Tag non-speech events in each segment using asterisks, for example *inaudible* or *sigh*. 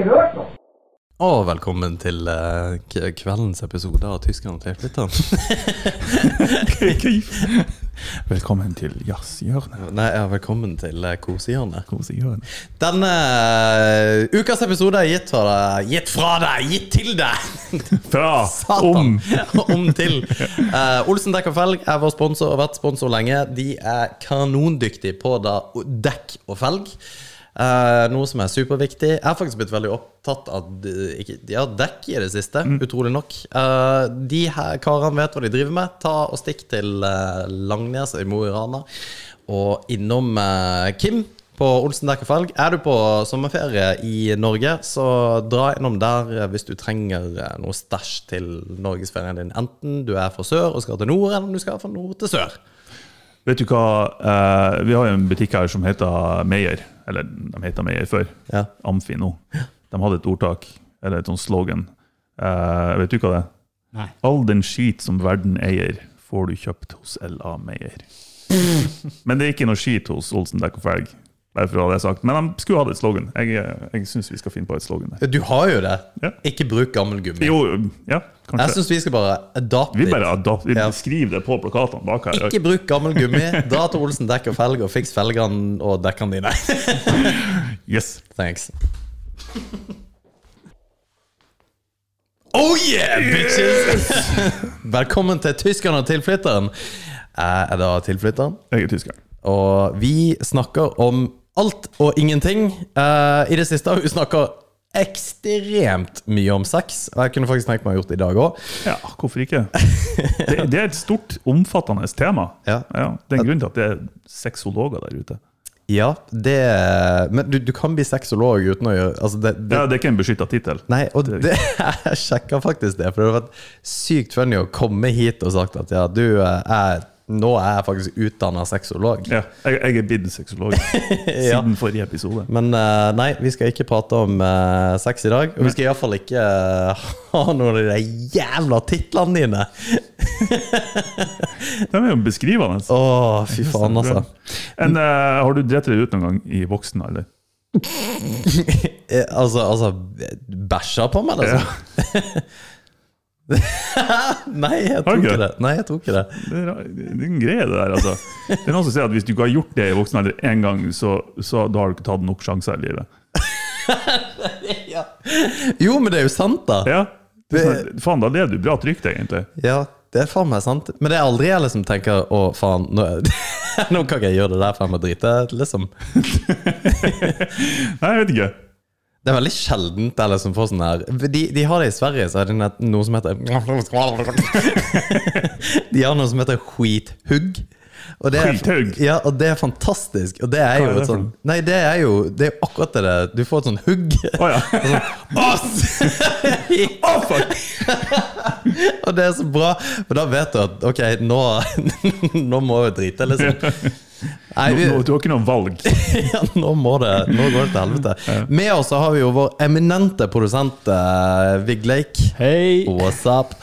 ikke hørt noe. Og velkommen til uh, kveldens episode av Tyskerne til flytteren. *laughs* Velkommen til jazzhjørnet. Nei, ja, velkommen til uh, kosehjørnet. Kosehjørnet. Denne uh, ukas episode er gitt fra deg, gitt fra deg, gitt til deg! Fra, Satan! om *laughs* Om til. Olsen dekk og felg er vår sponsor og har vært sponsor lenge. De er kanondyktige på da dekk og felg. Eh, noe som er superviktig. Jeg har faktisk blitt veldig opptatt av ja, dekk i det siste, utrolig nok. Uh, de her karene vet hva de driver med. Ta og Stikk til uh, Langnes i Mo i Rana, og innom Kim på Olsen dekk og felg. Er du på sommerferie i Norge, så dra innom der hvis du trenger noe stæsj til norgesferien din. Enten du er fra sør og skal til nord, eller om du skal fra nord til sør. Vet du hva, vi har jo en butikk her som heter Meyer. Eller de heter Meyer før. Ja. Amfi nå. De hadde et ordtak, eller et sånt slogan. Uh, vet du hva det er? Nei. All den skit som verden eier, får du kjøpt hos LA Meyer. *laughs* Men det er ikke noe skit hos Olsen dekk og felg. Bare for å ha det sagt. Men de skulle hatt et slogan. Jeg, jeg syns vi skal finne på et slogan. der. Du har jo det. Ja. Ikke bruk gammel gummi. Jo, ja, Jeg kanskje. syns vi skal bare adapte Vi bare adapt, vi Ja. skriver det på plakatene bak her. Ikke bruk gammel gummi. Dra til Olsen dekk og felg og fiks felgene og dekkene dine. *laughs* Yes. Thanks. Oh yeah, bitches! *laughs* Velkommen til Tyskerne og tilflytteren. Jeg er da tilflytteren, Jeg er tyskeren. og vi snakker om alt og ingenting. Uh, I det siste har vi snakka ekstremt mye om sex, og jeg kunne faktisk tenkt meg å gjort det i dag òg. Ja, hvorfor ikke? Det, det er et stort, omfattende tema. *laughs* Ja. det er en grunn til at det er sexologer der ute. Ja, det Men du, du kan bli sexolog uten å gjøre altså det, det, Ja, det er ikke en beskytta tittel. Nei, og det, *laughs* jeg sjekka faktisk det, for det har vært sykt funny å komme hit og sagt at ja, du eh, er Nå er jeg faktisk utdanna sexolog. Ja, jeg, jeg er blitt sexolog *laughs* Ja. siden forrige episode. Men uh, nei, vi skal ikke prate om uh, sex i dag. Og vi skal iallfall ikke uh, *laughs* ha noen av de jævla titlene dine. De er jo beskrivende. Å, fy faen, altså. En, har du drept deg ut noen gang i voksen alder? *laughs* Altså, altså Bæsja på meg, liksom? *laughs* nei, jeg tror ikke det. Nei, jeg tror ikke det. Det er, det er en greie, det der. altså. Det er noen som sier at hvis du ikke har gjort det i voksen alder én gang, så, så da har du ikke tatt nok sjanser i livet. *laughs* Ja. Jo, men det er jo sant, da. Ja, det sånn, Faen, da lever du bra trygt, egentlig. Ja, det er faen meg sant. Men det er aldri jeg liksom tenker Å, faen, nå, *laughs* nå kan ikke jeg gjøre det der, for jeg må drite. Liksom. Nei, jeg vet ikke. Det er veldig sjeldent jeg liksom får sånn her de, de har det i Sverige, så er det noe som heter *laughs* De har noe som heter skithugg. Og det er? Ja, og det er fantastisk. Og det er jo det et sånn Nei, det er jo Det er akkurat det der. Du får et sånn hugg. Å ja. *laughs* oh, *laughs* fuck! og det er så bra, for da vet du at ok, nå, nå må jeg drite, liksom. Nei, vi, nå, du har ikke noe valg. *laughs* ja, nå må det Nå går det til helvete. Med oss så har vi jo vår eminente produsent uh, Lake Hei! What's up?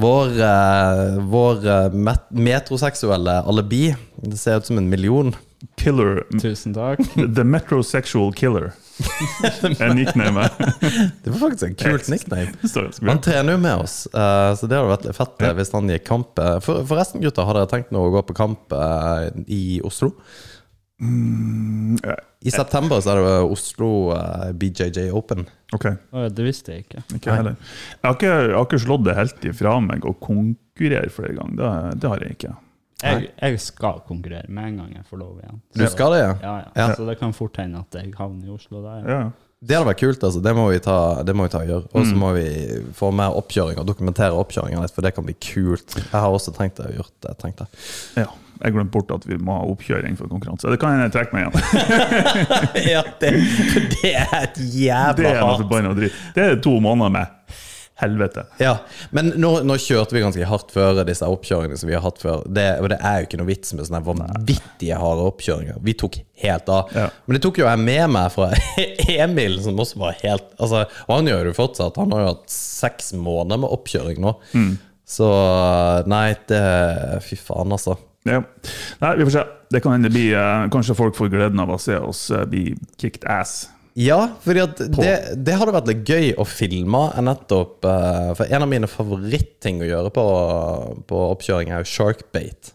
Vår, uh, vår eh, met metroseksuelle alibi. Det ser ut som en million. Killer. Tusen takk. *laughs* The Metrosexual Killer. *laughs* er nicknamet. Det var faktisk en kult nickname. *laughs* Han trener jo med oss, eh, så det hadde vært litt fett eh, hvis han gikk kamp. eh. For, forresten, gutter, har dere tenkt nå å gå på kamp i Oslo? Ja, I september så er det Oslo BJJ Open. Ok, det visste jeg ikke. ikke heller. Jeg har ikke, jeg har ikke slått det helt ifra meg å konkurrere flere ganger. Det, det har jeg ikke. Jeg, jeg skal konkurrere med en gang jeg får lov igjen. Du skal det, ja? Ja, ja. Ja. Så det kan fort hende at jeg havner i Oslo der. Ja. Det hadde vært kult, altså. Det må vi ta, det må vi ta og gjøre. Og så må vi få mer oppkjøring og dokumentere oppkjøringer litt, for det kan bli kult. Jeg har også tenkt å gjøre det. Tenkt jeg. Ja. Jeg glemte bort at vi må ha oppkjøring for konkurranse. Det kan jeg trekke meg igjen. *laughs* ja, det, det er et Det jævla er noe forbanna dritt. Det er to måneder med helvete. Ja, men nå, nå kjørte vi ganske hardt før disse oppkjøringene som vi har hatt før. Det, og det er jo ikke noe vits med sånne vanvittige harde oppkjøringer. Vi tok helt av. Ja. Men det tok jo jeg med meg fra *laughs* Emil, som også var helt altså, Og han gjør det jo fortsatt. Han har jo hatt seks måneder med oppkjøring nå. Så nei, det Fy faen, altså. Ja. Nei, vi får se. Det kan hende blir eh, Kanskje folk får gleden av å se oss eh, bli kicked ass. Ja, for det, det hadde vært litt gøy å filme nettopp eh, For en av mine favorittting å gjøre på, på oppkjøring er jo sharkbait.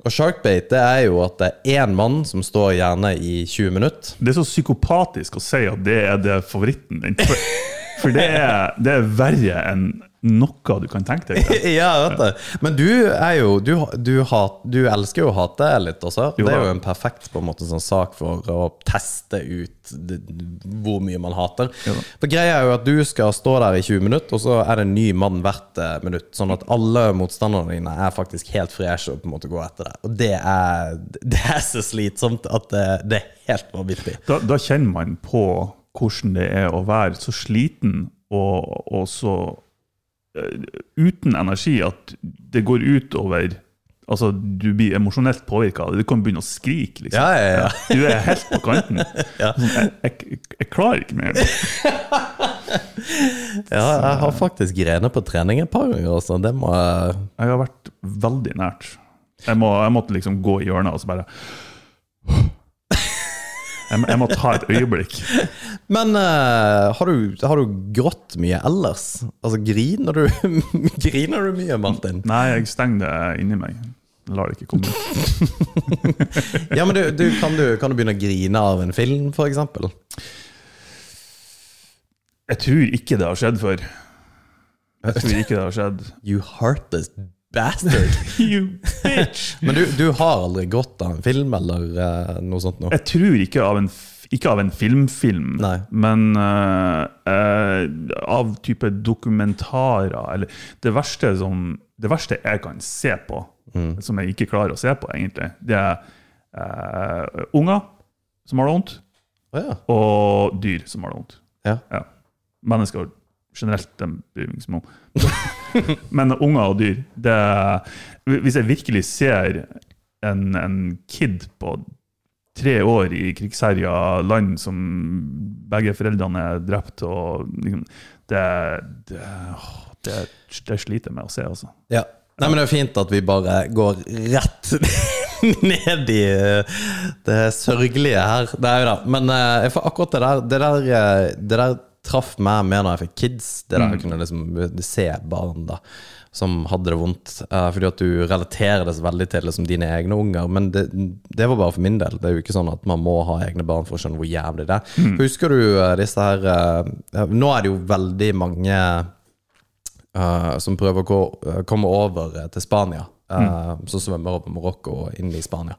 Og sharkbait det er jo at det er én mann som står gjerne i 20 minutter. Det er så psykopatisk å si at det er det favoritten din. For, for det, er, det er verre enn noe du kan tenke deg. *laughs* ja, jeg vet det. Men du er jo Du, du, hat, du elsker jo å hate litt også. Jo det er jo en perfekt på en måte sånn sak for å teste ut det, hvor mye man hater. Jo. For greia er jo at du skal stå der i 20 minutter, og så er det en ny mann hvert eh, minutt. Sånn at alle motstanderne dine er faktisk helt freshe og på en måte går etter deg. Og det er, *laughs* det er så slitsomt at det, det er helt vanvittig. Da, da kjenner man på hvordan det er å være så sliten og, og så uten energi at det går ut over Altså, du blir emosjonelt påvirka. Du kan begynne å skrike, liksom. Ja, ja, ja. Du er helt på kanten. *laughs* Ja. Sånn, jeg, jeg, jeg klarer ikke mer. *laughs* Ja, jeg har faktisk grenet på trening et par ganger. Også. Det må jeg Jeg har vært veldig nært. Jeg, må, jeg måtte liksom gå i hjørnet og så bare jeg, må- jeg må ta et øyeblikk. *laughs* Men uh, har, du, har du grått mye ellers? Altså, griner du, *laughs* griner du mye, Martin? Nei, jeg stenger det inni meg. Jeg lar det ikke komme ut. *laughs* Ja, men du, du, kan, du, kan du begynne å grine av en film, eksempel? Jeg tror ikke det har skjedd før. Jeg tror ikke det har skjedd. You heartless bastard. *laughs* You bitch! *laughs* Men du, du har aldri gått av en film, eller uh, noe sånt noe? Jeg tror ikke av en, ikke av en filmfilm, Nei. men uh, uh, av type dokumentarer. Eller det verste, som, det verste jeg kan se på, som jeg ikke klarer å se på, egentlig, det er unger som har det vondt, oh, ja. og dyr som har det vondt. ja. Ja. Mennesker generelt, en om. *laughs* Men unger og dyr det, Hvis jeg virkelig ser en, en kid på tre år i krigsherja land som begge foreldrene er drept, og liksom, det, det, det, det sliter jeg med å se, altså. ja. Nei, men det er fint at vi bare går rett *laughs* ned i eh, det sørgelige her. Det er jo det. Men eh, akkurat det der, det der, eh, det der traff meg mer når jeg fikk kids. Det der jeg kunne liksom se barn da som hadde det vondt. eh, fordi at du relaterer det så veldig til liksom, dine egne unger. Men det, det var bare for min del. Det er jo ikke sånn at man må ha egne barn for å skjønne hvor jævlig det er. Mm. Husker du eh, disse her eh, Nå er det jo veldig mange uh, som prøver å gå, komme over til Spania. Uh, Som svømmer over Marokko og inn i Spania.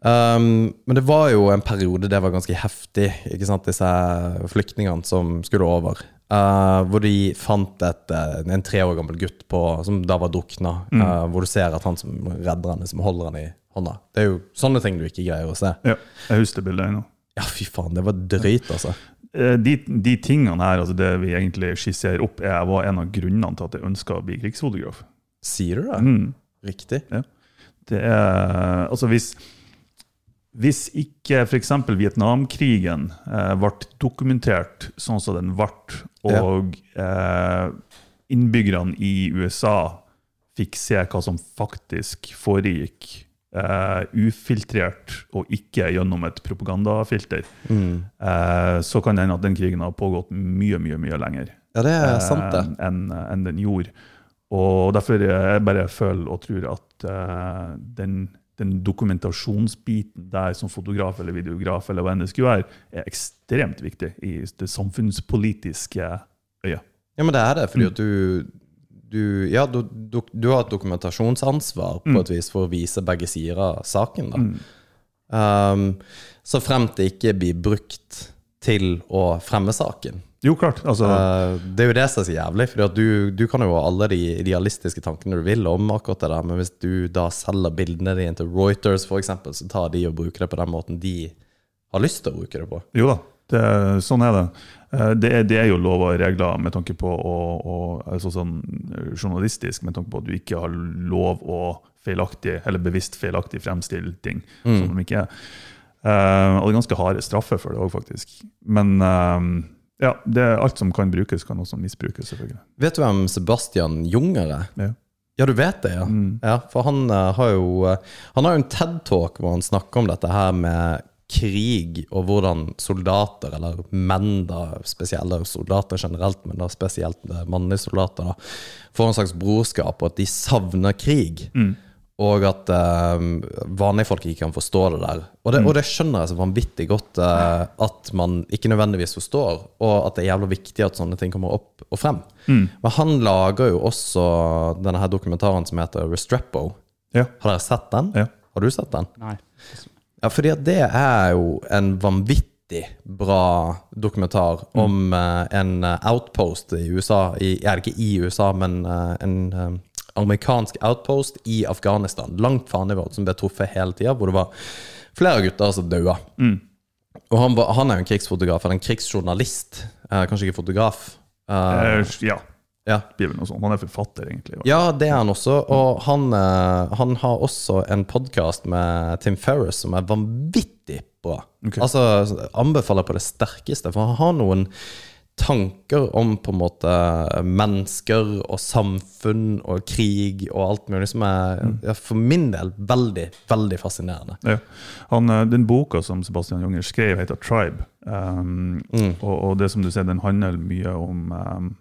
Um, men det var jo en periode det var ganske heftig, ikke sant, disse flyktningene som skulle over. Uh, hvor de fant et, eh, en tre år gammel gutt på, som da var drukna. Uh, hvor du ser at han som redder henne, som holder henne i hånda. Det er jo sånne ting du ikke greier å se. Ja, jeg husker det bildet ennå. Ja, fy faen, det var drøyt, altså. De, de tingene her, altså det vi egentlig skisserer opp, er, var en av grunnene til at jeg ønska å bli krigsfotograf. Sier du det? Mm. Riktig. Det er Altså, hvis, hvis ikke f.eks. Vietnamkrigen eh, ble dokumentert sånn som den ble, og eh, innbyggerne i USA fikk se hva som faktisk foregikk, eh, ufiltrert og ikke gjennom et propagandafilter, eh, så kan det hende at den krigen har pågått mye, mye, mye lenger Ja, det sant, det. eh, enn en den gjorde. Og derfor jeg bare føler og tror at eh, den, den dokumentasjonsbiten der som fotograf eller videograf eller hva enn det skulle være, er ekstremt viktig i det samfunnspolitiske øyet. Ja, men det er det, fordi at du, du Ja, du, du, du har et dokumentasjonsansvar på et vis for å vise begge sider av saken, da. Um, så fremt det ikke blir brukt til å fremme saken. Jo, klart. Altså, Eh, det er jo det som er så jævlig, for du, du kan jo ha alle de idealistiske tankene du vil om akkurat det der, men hvis du da selger bildene dine til Reuters f.eks., så tar de og bruker det på den måten de har lyst til å bruke det på. Jo da, det, sånn er det. Eh, Det er, det er jo lov og regler med tanke på å, å altså sånn eh, journalistisk, med tanke på at du ikke har lov å feilaktig, eller bevisst feilaktig fremstille ting som de ikke er. Og det er ganske harde straffer for det òg, faktisk. Men eh, ja, det er alt som kan brukes, kan også misbrukes, selvfølgelig. Vet du hvem Sebastian Junger er? Ja. Ja, du vet det, ja. ja for han eh, har jo eh, Han har jo en TED-talk hvor han snakker om dette her med krig, og hvordan soldater, eller menn da, spesielle soldater generelt, men da spesielt eh, mannlige soldater, da, får en slags brorskap, og at de savner krig. Og at eh, vanlige folk ikke kan forstå det der. Og det, og det skjønner jeg så vanvittig godt uh, at man ikke nødvendigvis forstår, og at det er jævlig viktig at sånne ting kommer opp og frem. Men han lager jo også denne her dokumentaren som heter Restrepo. Ja. Har dere sett den? Ja. Har du sett den? Nei. Ja, fordi at det er jo en vanvittig bra dokumentar om uh, en eh, outpost i USA. I, ja, ikke i USA, men uh, en amerikansk outpost i Afghanistan. Langt fra nivået som ble truffet hele tida, hvor det var flere gutter som daua. Og han, var, han er jo en krigsfotograf, eller en krigsjournalist. Eh, kanskje ikke fotograf. Eh, Eh, ja, ja. Han er forfatter, egentlig. Ja, det er han også. Og han, eh, han har også en podkast med Tim Ferris som er vanvittig bra. Okay. Altså, anbefaler på det sterkeste, for han har noen tanker om på en måte mennesker og samfunn og krig og alt mulig som er ja, for min del veldig, veldig fascinerende. Ja. Han, eh, den boka som Sebastian Junger skrev, heter 'Tribe'. Um, og, og det som du ser, den handler mye om um,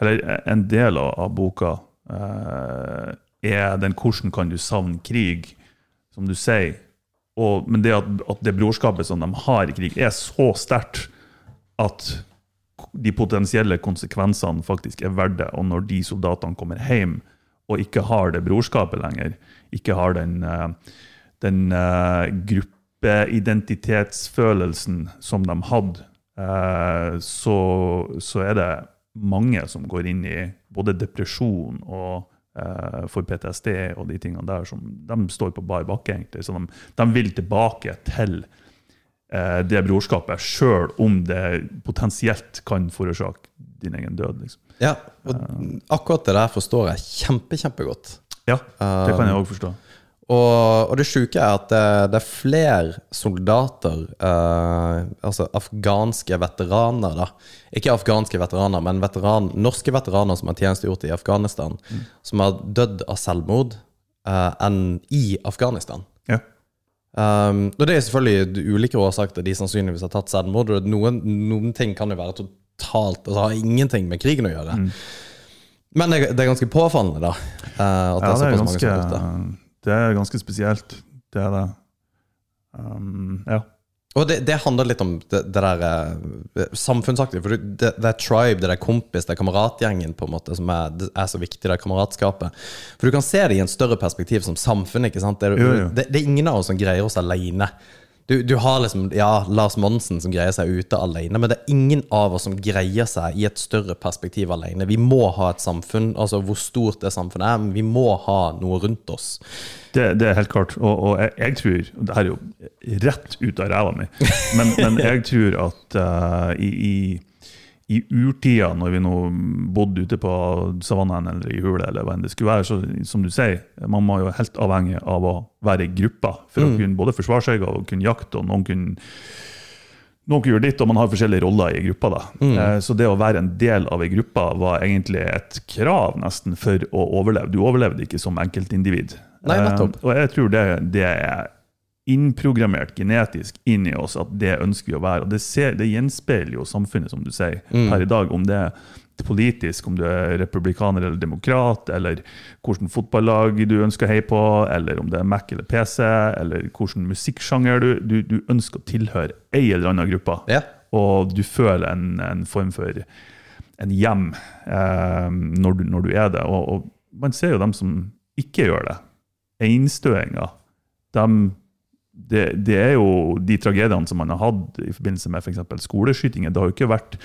Eller en del av, av boka uh, er den 'Hvordan kan du savne krig', som du sier. Og, men det at, at det brorskapet som de har i krig, er så sterkt at de potensielle konsekvensene faktisk er verdt det. Og når de soldatene kommer hjem og ikke har det brorskapet lenger, ikke har den, eh, den eh, gruppeidentitetsfølelsen som de hadde, eh, så, så er det mange som går inn i både depresjon og for PTSD og de tingene der, som de står på bar bakke, egentlig. Så de, de vil tilbake til det brorskapet, sjøl om det potensielt kan forårsake din egen død. Liksom. Ja, og akkurat det der forstår jeg kjempe, kjempegodt. Ja, det kan jeg òg forstå. Og, og det sjuke er at det, det er flere soldater, eh, altså afghanske veteraner, da. Ikke afghanske veteraner, men veteran, norske veteraner som har tjenestegjort i Afghanistan, som har dødd av selvmord eh, enn i Afghanistan. Ja. Um, og det er selvfølgelig ulike årsaker til de sannsynligvis har tatt selvmord. Og noen, noen ting kan jo være totalt Altså har ingenting med krigen å gjøre. Men det, det er ganske påfallende, da. eh, at det Ja, er det er ganske, det. det er ganske spesielt. Det er det. Um, ja. Og det, det handler litt om det, det der eh, samfunnsaktige. For det, det er tribe, det er kompis, det er kameratgjengen på en måte som er, er så viktig, det er kameratskapet. For du kan se det i en større perspektiv som samfunn. ikke sant? Det, er- Jo, jo. Det, det er ingen av oss som greier oss alene. Du, du har liksom, ja, Lars Monsen som greier seg ute alene, men det er ingen av oss som greier seg i et større perspektiv alene. Vi må ha et samfunn, altså hvor stort det samfunnet er, men vi må ha noe rundt oss. Det, det er helt klart. Og, og jeg, jeg tror og Det her er jo rett ut av ræva mi, men, men *laughs* jeg tror at uh, i, i, i urtida, når vi nå bodde ute på savannen eller i hule, eller hva enn det skulle være, så som du sier, man var jo helt avhengig av å være i grupper for å kunne både forsvare seg og kunne jakte, og noen kunne noen gjør ditt, og man har forskjellige roller i gruppa. da. Mm. Så det å være en del av ei gruppe var egentlig et krav nesten for å overleve. Du overlevde ikke som enkeltindivid. Nei, nettopp. Eh, Og jeg tror det, det er innprogrammert genetisk inn i oss at det ønsker vi å være. Og det, ser, det gjenspeiler jo samfunnet, som du sier, her i dag. Om det er politisk, om du er republikaner eller demokrat, eller hvilket fotballag du ønsker å heie på, eller om det er Mac eller PC, eller hvilken musikksjanger du, du, du ønsker å tilhøre ei eller annen gruppe. Ja. Og du føler en, en form for en hjem eh, når, du, når du er det. Og, og man ser jo dem som ikke gjør det. Einstøinger. De, det, det er jo de tragediene som man har hatt i forbindelse med f.eks. skoleskytinger. Det har jo ikke vært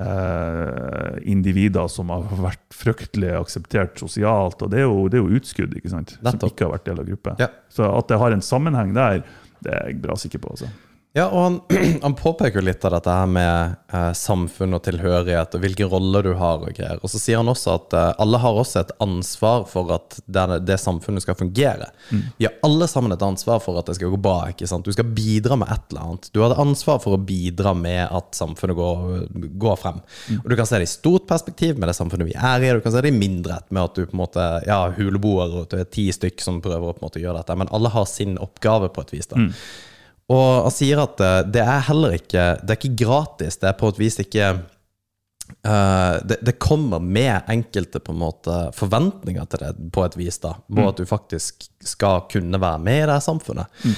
eh, individer som har vært fryktelig akseptert sosialt. og Det er jo, det er jo utskudd ikke sant? som ikke har vært del av gruppe. Ja. Så at det har en sammenheng der, det er jeg bra sikker på. altså. Ja, og han, *clears throat* han påpeker jo litt av dette her med eh, samfunn og tilhørighet og hvilken rolle du har og greier. Og så sier han også at eh, alle har også et ansvar for at det, det samfunnet skal fungere. Vi har alle sammen et ansvar for at det skal gå bra. ikke sant? Du skal bidra med et eller annet. Du har et ansvar for å bidra med at samfunnet går, går frem. Og Du kan se det i stort perspektiv med det samfunnet vi er i, og du kan se det i mindre med at du på en måte, ja, huleboere og ti stykk som prøver å på en måte gjøre dette. Men alle har sin oppgave på et vis. da. Og han sier at eh, det er heller ikke Det er ikke gratis. Det er på et vis ikke Uh, det, det kommer med enkelte på en måte forventninger til det, på et vis. da På at du faktisk skal kunne være med i det samfunnet. samfunnet.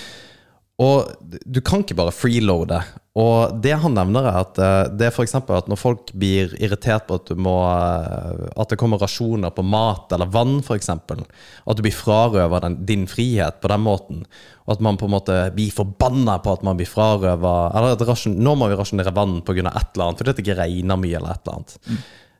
Og du kan ikke bare freeloade. Og det han nevner, er at eh, det er f.eks. at når folk blir irritert på at, du må, eh, at det kommer rasjoner på mat eller vann, f.eks. At du blir frarøva den- din frihet på den måten. Og at man på en måte blir forbanna på at man blir frarøva Eller at nå må vi rasjonere vann pga. et eller annet, fordi det ikke regner mye eller et eller annet. Mm.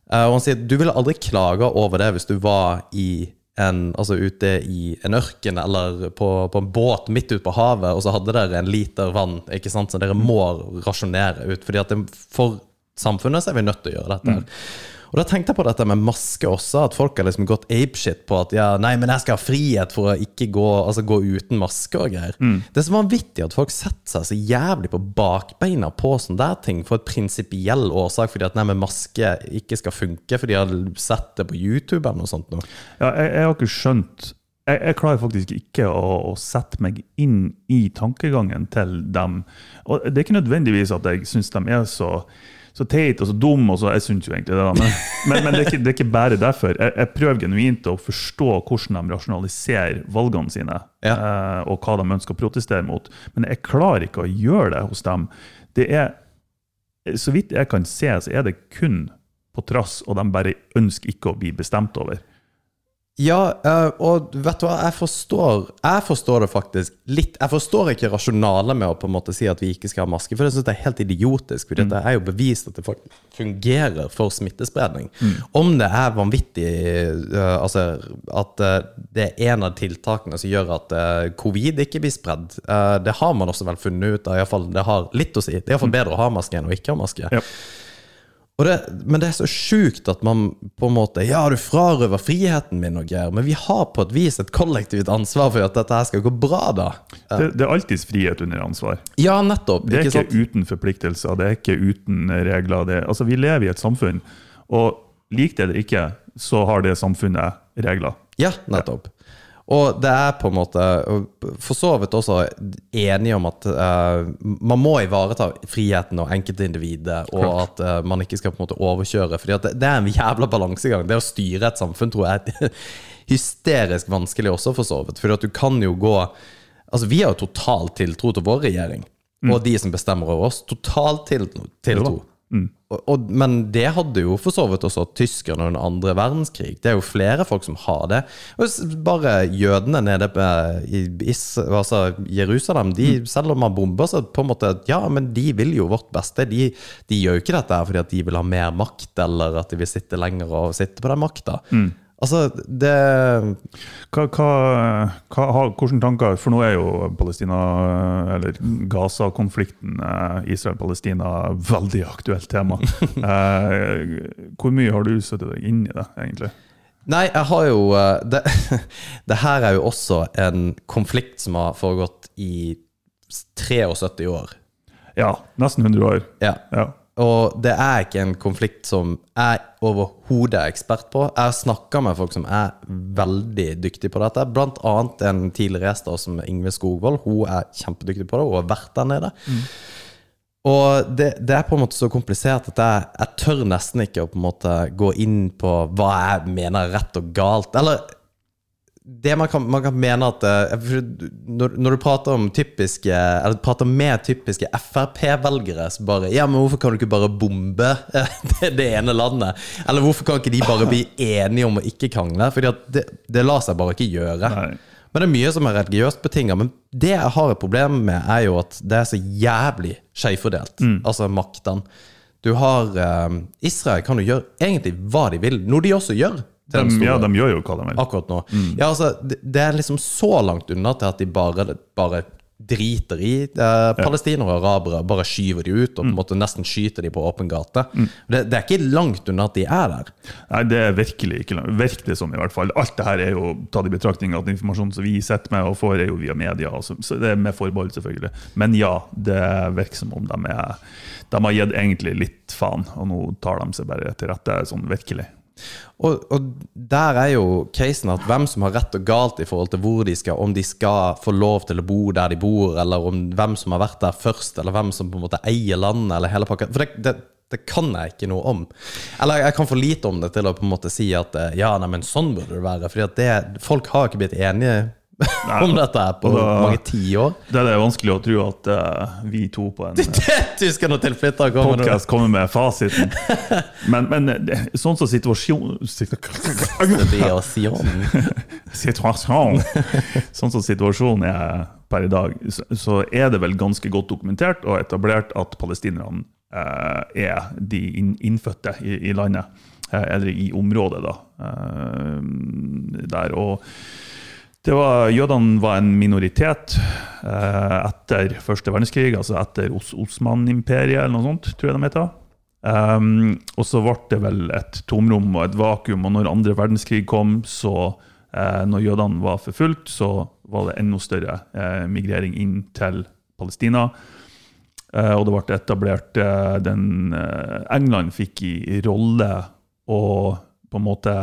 og han sier du ville aldri klage over det hvis du var i en, altså ute i en ørken eller på, på en båt midt ute på havet, og så hadde dere en liter vann ikke sant, så dere må rasjonere ut. fordi at for samfunnet så er vi nødt til å gjøre dette. her. Og da tenkte jeg på dette med maske også, at folk har liksom gått apeshit på at ja, nei, men jeg skal ha frihet for å ikke gå, altså, gå uten maske og greier. Det er så vanvittig at folk setter seg så jævlig på bakbeina på sånne der ting for et prinsipiell årsak, fordi at nei, men maske ikke skal funke, fordi de har sett det på YouTube eller noe sånt. Nå. Ja, jeg, jeg har ikke skjønt jeg, jeg klarer faktisk ikke å, å sette meg inn i tankegangen til dem. Og Det er ikke nødvendigvis at jeg syns de er så, så teit og så dum, og så, jeg syns jo egentlig det, da, men, men, men det, er ikke, det er ikke bare derfor. Jeg, jeg prøver genuint å forstå hvordan de rasjonaliserer valgene sine, Ja. eh, og hva de ønsker å protestere mot. Men jeg klarer ikke å gjøre det hos dem. Det er, Så vidt jeg kan se, så er det kun på trass, og de bare ønsker ikke å bli bestemt over. Ja, eh, og vet du hva, jeg forstår, jeg forstår det faktisk litt. Jeg forstår ikke rasjonalet med å på en måte si at vi ikke skal ha maske, for jeg synes det er helt idiotisk. For det er jo bevist at det faktisk fungerer for smittespredning. Om det er vanvittig eh, Altså at eh, det er en av tiltakene som gjør at covid ikke blir spredd, det har man også vel funnet ut av. iallfall det har litt å si. Det er iallfall bedre å ha maske enn å ikke ha maske. Ja. Det, men det er så sjukt at man på en måte Ja, du frarøver friheten min og greier, men vi har på et vis et kollektivt ansvar for at dette her skal gå bra, da. Det, det er alltids frihet under ansvar. Ja, nettopp. Det er ikke ikke, uten forpliktelser, det er ikke uten regler. Det, altså, vi lever i et samfunn, og lik det eller ikke, så har det samfunnet regler. Ja, nettopp. Og det er på en måte for så vidt også enige om at uh, man må ivareta friheten og enkeltindividet, og at uh, man ikke skal på en måte overkjøre. For det, det er en jævla balansegang. Det å styre et samfunn tror jeg er *laughs* hysterisk vanskelig også, for så vidt. Fordi du kan jo gå Altså, vi har jo total tiltro til vår regjering, og de som bestemmer over oss. Total til, tiltro. Og, og, men det hadde jo for så vidt også tyskerne under andre verdenskrig. Det er jo flere folk som har det. Og bare jødene nede på, i Is, altså Jerusalem, de, selv om man bomber, så på en måte Ja, men de vil jo vårt beste. De, de gjør jo ikke dette fordi at de vil ha mer makt, eller at de vil sitte lenger og sitte på den makta. Altså, det Hva, hva, hva, hvilke tanker For nå er jo Palestina, eller Gaza-konflikten, eh, Israel-Palestina, veldig aktuelt tema. *laughs* Eh, hvor mye har du satt deg inn i det, egentlig? Nei, jeg har jo eh, det, *laughs* det her er jo også en konflikt som har foregått i 73 år. Ja, nesten 100 år. Ja. Ja. Og det er ikke en konflikt som jeg overhodet er ekspert på. Jeg snakka med folk som er veldig dyktige på dette. Blant annet en tidligere gjest som Ingve Skogvold. Hun er kjempedyktig på det. Hun har vært der nede. Og det, det er på en måte så komplisert at jeg, jeg tør nesten ikke å gå inn på hva jeg mener er rett og galt. Eller det man kan, man kan mene at eh, når, når du prater om typiske Eller prater med typiske Frp-velgere så bare Ja, men hvorfor kan du ikke bare bombe eh, *laughs* det, det ene landet? Eller hvorfor kan ikke de bare bli enige om å ikke krangle? Fordi at det, det lar seg bare ikke gjøre. Nei. Men det er mye som er religiøst betinga. Men det jeg har et problem med, er jo at det er så jævlig skjevfordelt. Altså maktene. Du har eh, Israel kan jo gjøre egentlig hva de vil, noe de også gjør. De, ja, de gjør jo hva de vil. akkurat nå. Ja, altså, det, det er liksom så langt unna til at de bare, bare driter i eh, palestinere og arabere, bare skyver de ut og på en måte nesten skyter de på åpen gate. Det, det er ikke langt unna at de er der. Nei, det er virkelig ikke langt. Virker det som, i hvert fall. Alt det her er jo tatt i betraktning at informasjonen som vi sitter med og får, er jo via media. altså. Så det er med forbehold, selvfølgelig. Men ja, det virker som om de er De har gitt egentlig litt faen, og nå tar de seg bare til rette, sånn virkelig. Og, og der er jo casen at hvem som har rett og galt i forhold til hvor de skal, om de skal få lov til å bo der de bor, eller om hvem som har vært der først, eller hvem som på en måte eier landet, eller hele pakka. For det, det, det kan jeg ikke noe om. Eller jeg kan for lite om det til å på en måte si at eh, ja, nei, men sånn burde det være. At folk har ikke blitt enige om dette her på da- mange tiår. Det er det vanskelig å tro at uh, vi to på en Tyskerne og tilflyttere kommer podcast kommer med fasiten. Men, men det- sånn som situasjon, Det blir å si om. situasjon Sånn som situasjonen er per i dag, så, er det vel ganske godt dokumentert og etablert at palestinerne uh, er de inn, innfødte i, i landet. Eh, eller i området, da. Uh, der. Og var, jødene var en minoritet eh, etter første verdenskrig, altså etter Os Osman-imperiet, eller noe sånt, tror jeg de heter. Um, og så ble det vel et tomrom og et vakuum, og når andre verdenskrig kom, så eh, når jødene var forfulgt, så var det enda større eh, migrering inn til Palestina. Eh, og det ble etablert eh, den England fikk i rolle og på en måte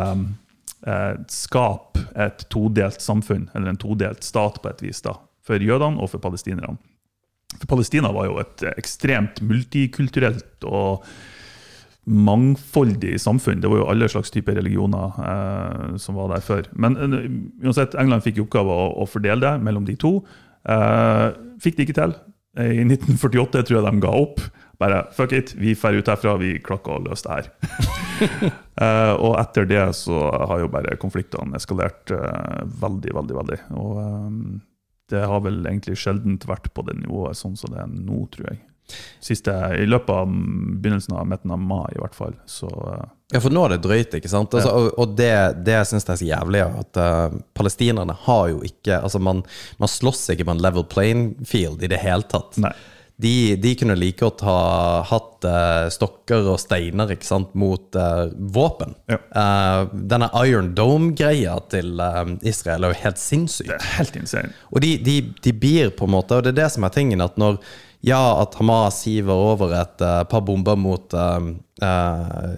eh, skape et todelt samfunn, eller en todelt stat på et vis, da, for jødene og for palestinerne. For Palestina var jo et ekstremt multikulturelt og mangfoldig samfunn. Det var jo alle slags typer religioner eh, som var der før. Men eh, uansett, England fikk i oppgave å, å fordele det mellom de to. Eh, fikk det ikke til. I 1948 tror jeg de ga opp. Bare fuck it, vi drar ut herfra, vi klakker og løser det her. uh, *laughs* og etter det så har jo bare konfliktene eskalert uh, veldig, veldig, veldig. Og eh, det har vel egentlig sjelden vært på det nivået sånn som det er nå, tror jeg. Siste, I løpet av begynnelsen av midten av mai, i hvert fall. Så uh, Ja, for nå er det drøyt, ikke sant? Altså, og, og det, det jeg er så jævlig, at uh, palestinerne har jo ikke Altså, man, man slåss ikke på en level playing field i det hele tatt. Nei. De, de kunne like godt ha hatt uh, stokker og steiner ikke sant, mot uh, våpen. Ja. Uh, denne Iron Dome-greia til Israel er jo helt sinnssyk. det er helt insane. Og de, de, de blir på en måte Og det er det som er tingen, at når ja, at Hamas hiver over et par bomber mot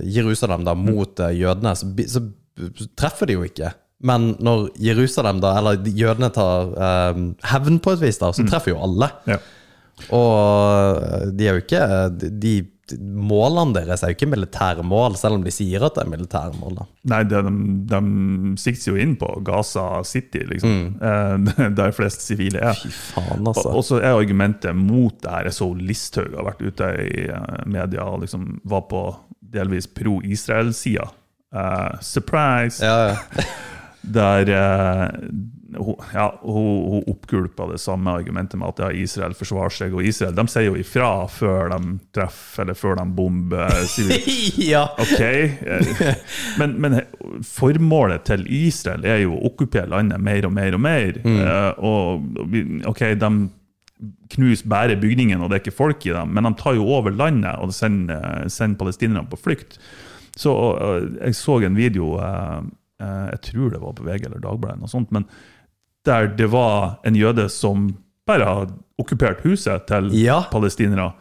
Jerusalem, da, mot jødene, så, så treffer de jo ikke. Men når Jerusalem, da, eller jødene tar hevn på et vis, da, så treffer jo alle. Ja. Og eh, de er jo ikke de, de Målene deres er jo ikke militære mål, selv om de sier at det er militære mål. da. Nei, de, de sikter jo inn på Gaza City, liksom. Mm. *laughs* der flest sivile er. Fy faen, altså. og så er argumentet mot det her Jeg så Listhaug har vært ute i eh, media og liksom var på delvis pro-Israel-sida. Uh, surprise! Ja, ja. Der eh, hun, ja, hun, hun oppgulpa det samme argumentet med at ja, Israel forsvarer seg. Og Israel de sier jo ifra før de treffer, eller før de bomber *laughs* ja. Ok, eh, men, men formålet til Israel er jo å okkupere landet mer og mer og mer. Mm. Og ok, de knuser bare bygningen, og det er ikke folk i dem, men de tar jo over landet og sender, sender palestinerne på flukt. Så eh, Jeg så en video, eh, eh, jeg tror det var på VG eller Dagbladet, noe sånt, men der det var en jøde som bare hadde okkupert huset til Ja. palestinere.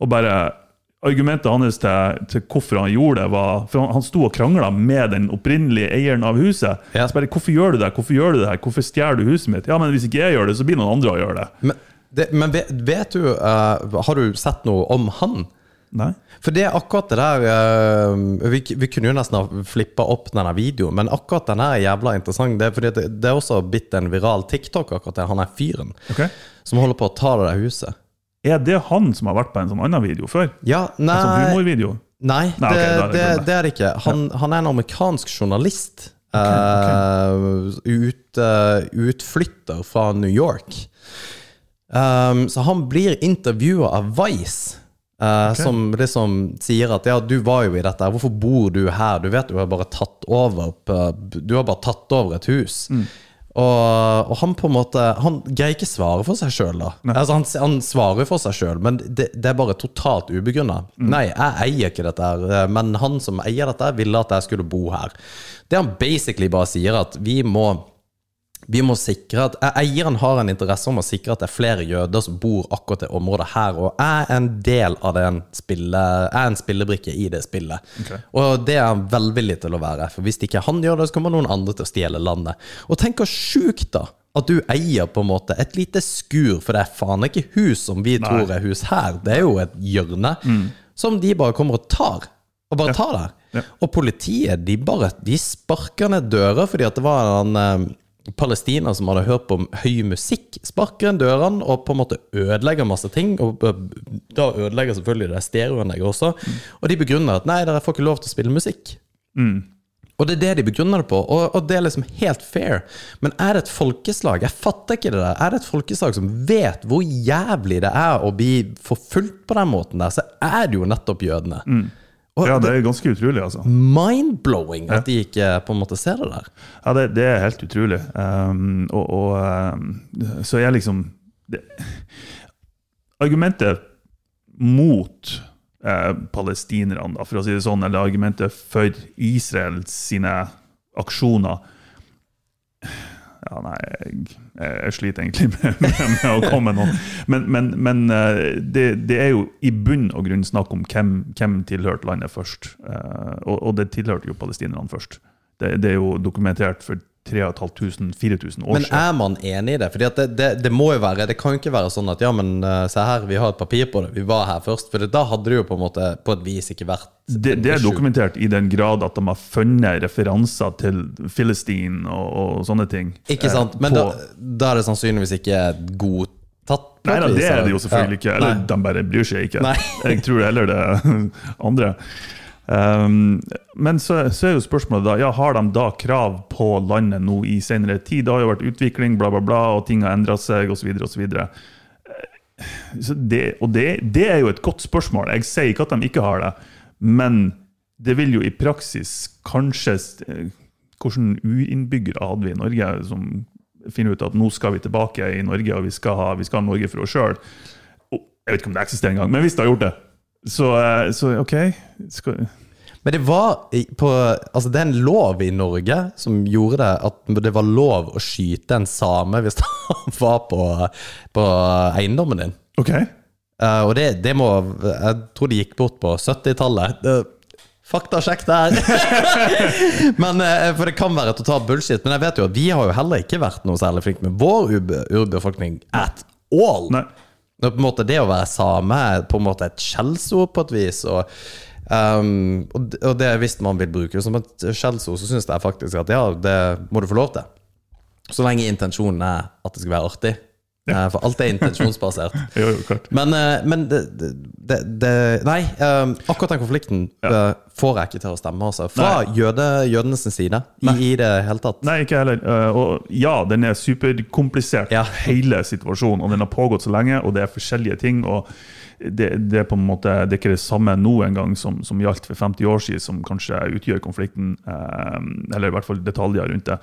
Og bare Argumentet hans til, til hvorfor han gjorde det, var For han, han sto og krangla med den opprinnelige eieren av huset. Ja. Så bare, 'Hvorfor gjør du det? Hvorfor gjør du det? Hvorfor stjeler du huset mitt?' Ja, men hvis ikke jeg gjør det, så blir noen andre å gjøre det. Men, det, men vet, vet du uh, Har du sett noe om han? Nei? For det er akkurat det der uh, vi, vi kunne jo nesten ha flippa opp denne videoen, men akkurat den er jævla interessant. Det er fordi det, det er også blitt en viral TikTok, akkurat det. Han er fyren okay. som holder på å ta det der huset. Er det han som har vært på en sånn annen video før? Ja, En sånn nei humorvideo? Nei, Nei, det, okay, det det, det er det ikke. Han, han er en amerikansk journalist Eh, ut, eh, utflytter fra New York. Um, så han blir intervjua av Vice. Eh, Som liksom sier at ja, du var jo i dette, hvorfor bor du her? Du vet du har bare tatt over på, Du har bare tatt over et hus. Og, og han på en måte Han greier ikke svare for seg sjøl, da. Altså, han, han svarer for seg sjøl, men det, det er bare totalt ubegrunna. Nei, jeg eier ikke dette, her, eh, men han som eier dette, ville at jeg skulle bo her. Det han basically bare sier, at vi må vi må sikre at eh, Eieren har en interesse om å sikre at det er flere jøder som bor akkurat det området her, og er en del av den spille, er en spillebrikke i det spillet. Og det er han velvillig til å være, for hvis ikke han gjør det, så kommer noen andre til å stjele landet. Og tenk hvor sjukt, da! At du eier på en måte et lite skur, for det er faen ikke hus som vi tror er hus her. Det er jo et hjørne som de bare kommer og tar. Og bare tar der. Ja. Og politiet de bare De sparker ned dører fordi at det var en palestiner som hadde hørt på høy musikk, sparker inn dørene og på en måte ødelegger masse ting. Og eh, da ødelegger selvfølgelig det stereoanlegget også. Og de begrunner at nei, dere får ikke lov til å spille musikk. Og det er det de begrunner det på, og, og det er liksom helt fair. Men er det et folkeslag? Jeg fatter ikke det der. Er det et folkeslag som vet hvor jævlig det er å bli forfulgt på den måten der, så er det jo nettopp jødene. Og Ja, det er ganske utrolig, altså. mind-blowing at de ikke på en måte ser det der. Ja, det, det er helt utrolig. Um, og, og um, så jeg liksom det, Argumentet mot eh, palestinerne, da, for å si det sånn, eller argumentet for Israel sine aksjoner ja, nei, jeg, jeg sliter egentlig *laughs* med, med, med å komme noen. Men, men, men eh, det, det er jo i bunn og grunn snakk om hvem, hvem tilhørte landet først. Eh, Og, og det tilhørte jo palestinerne først. Det, det er jo dokumentert for 3500-4000 år Men er man enig i det? Fordi det, det, det må jo være Det kan jo ikke være sånn at ja, men eh, se her, vi har et papir på det, vi var her først. For da hadde det jo på en måte på et vis ikke vært Det, det er dokumentert i den grad at de har funnet referanser til Filistin og, og sånne ting. Ikke sant? Men på- da, da er det sannsynligvis ikke godtatt. Nei, da, det er det jo selvfølgelig Ja. ikke. Eller Nei. de bare bryr seg ikke. Nei. Jeg tror heller det andre. Um, men så, så er jo spørsmålet da ja, har de da krav på landet nå i senere tid. Det har jo vært utvikling, bla, bla, bla, og ting har endra seg osv. osv. Så det, og det, det er jo et godt spørsmål. Jeg sier ikke at de ikke har det, men det vil jo i praksis kanskje Hvilke Hvordan urinnbyggere hadde vi i Norge som finner ut at nå skal vi tilbake i Norge, og vi skal ha, vi skal ha Norge for oss sjøl? Jeg vet ikke om det eksisterer engang, men hvis det har gjort det, så, eh, så OK. Skal, Men det var på Altså, det er en lov i Norge som gjorde det at det var lov å skyte en same hvis *laughs* han var på, på eiendommen din. OK. Uh, og det, det må Jeg tror det gikk bort på 70-tallet. Det- Faktasjekk der! *laughs* men, uh, for det kan være totalt bullshit. Men jeg vet jo at vi har jo heller ikke vært noe særlig flinke med vår urbefolkning at all. Nei. Og på en måte Det å være same er på en måte et skjellsord på et vis. Og, um, og det- hvis man vil bruke det som et skjellsord, så syns jeg faktisk at ja, det må du få lov til. Så lenge intensjonen er at det skal være artig. Ja. For alt er intensjonsbasert. *laughs* Jo, jo. Men, eh, men det, det, det Nei, eh, akkurat den konflikten eh, får jeg ikke til å stemme, altså. Fra jøde, jødenes side. I, I det hele tatt. Nei, ikke heller. Eh, Og ja, den er superkomplisert, Ja. hele situasjonen. Og den har pågått så lenge, og det er forskjellige ting. og det, det er på en måte Det er ikke det samme nå engang som, som gjaldt for 50 år siden, som kanskje utgjør konflikten. eh, Eller i hvert fall detaljer rundt det.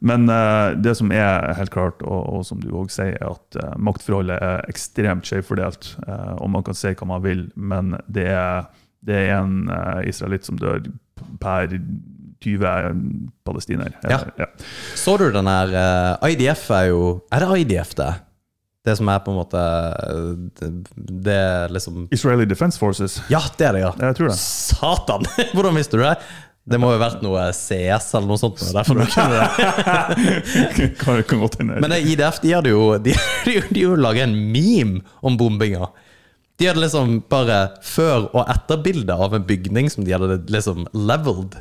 Men eh, det som er helt klart, og, og som du òg sier, er at maktforholdet er ekstremt skjevfordelt. Og man kan si hva man vil, men det er, det er en uh, israelitt som dør per 20 palestiner. Ja. Så du den her uh, IDF er jo Er det IDF, det? Det som er på en måte eh, Det, det liksom Israeli Defense Forces. Ja, det er det, ja. Jeg tror det. Satan! *laughs* Hvordan visste du det? Det må jo ha vært noe CS eller noe sånt. Derfor du kunne det. kan, kan godt. Men IDF de hadde jo *laughs* De de hadde jo laget en meme om bombinga. De hadde liksom bare før- og etterbilde av en bygning som de hadde liksom leveled.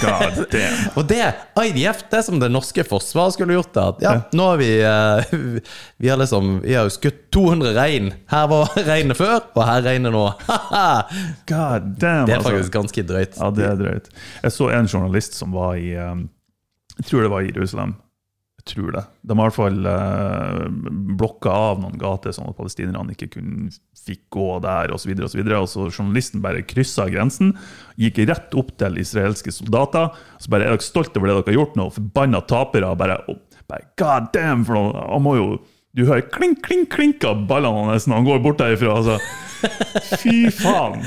God *laughs* damn. Og det, IDF, det som det norske forsvaret skulle gjort det. At ja, *laughs* nå har vi eh, Vi har liksom Vi har jo skutt 200 rein. Her var *laughs* reinet før, og her regner nå. God damn, det er altså. faktisk ganske drøyt. Ja, det er drøyt. Jeg så en journalist som var i um, Jeg tror det var i Jerusalem. Tror det. De har i hvert fall eh, blokka av noen gater, sånn at palestinerne ikke kunne fikk gå der, osv. Og, så videre, og så journalisten bare kryssa grensen, gikk rett opp til israelske soldater. Så bare er dere stolte over det dere har gjort nå? Forbanna tapere. Bare, og, bare God damn! For noe, han må jo Du hører klink, klink, klink av ballene hans når han går bort derifra. Altså. Fy faen!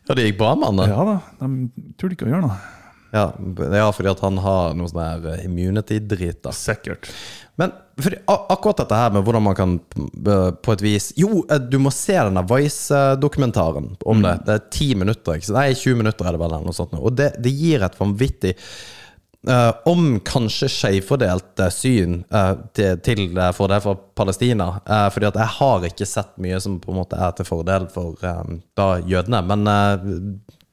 Ja, det gikk bra med han. da. Ja da, de turte ikke å gjøre noe. Ja, ja, fordi at han har noe sånn her immunity-drit. da. Sikkert. Men fordi, akkurat dette her med hvordan man kan eh, på et vis Jo, eh, du må se denne Vice-dokumentaren om det. Det er 10 minutter. Ikke? Nei, 20 minutter er det vel. noe sånt. Og det, det gir et vanvittig Uh, om kanskje skjevfordelt eh, syn uh, til, til eh, fordel for Palestina. Uh, fordi at jeg har ikke sett mye som på en måte er til fordel for eh, da jødene. Men eh,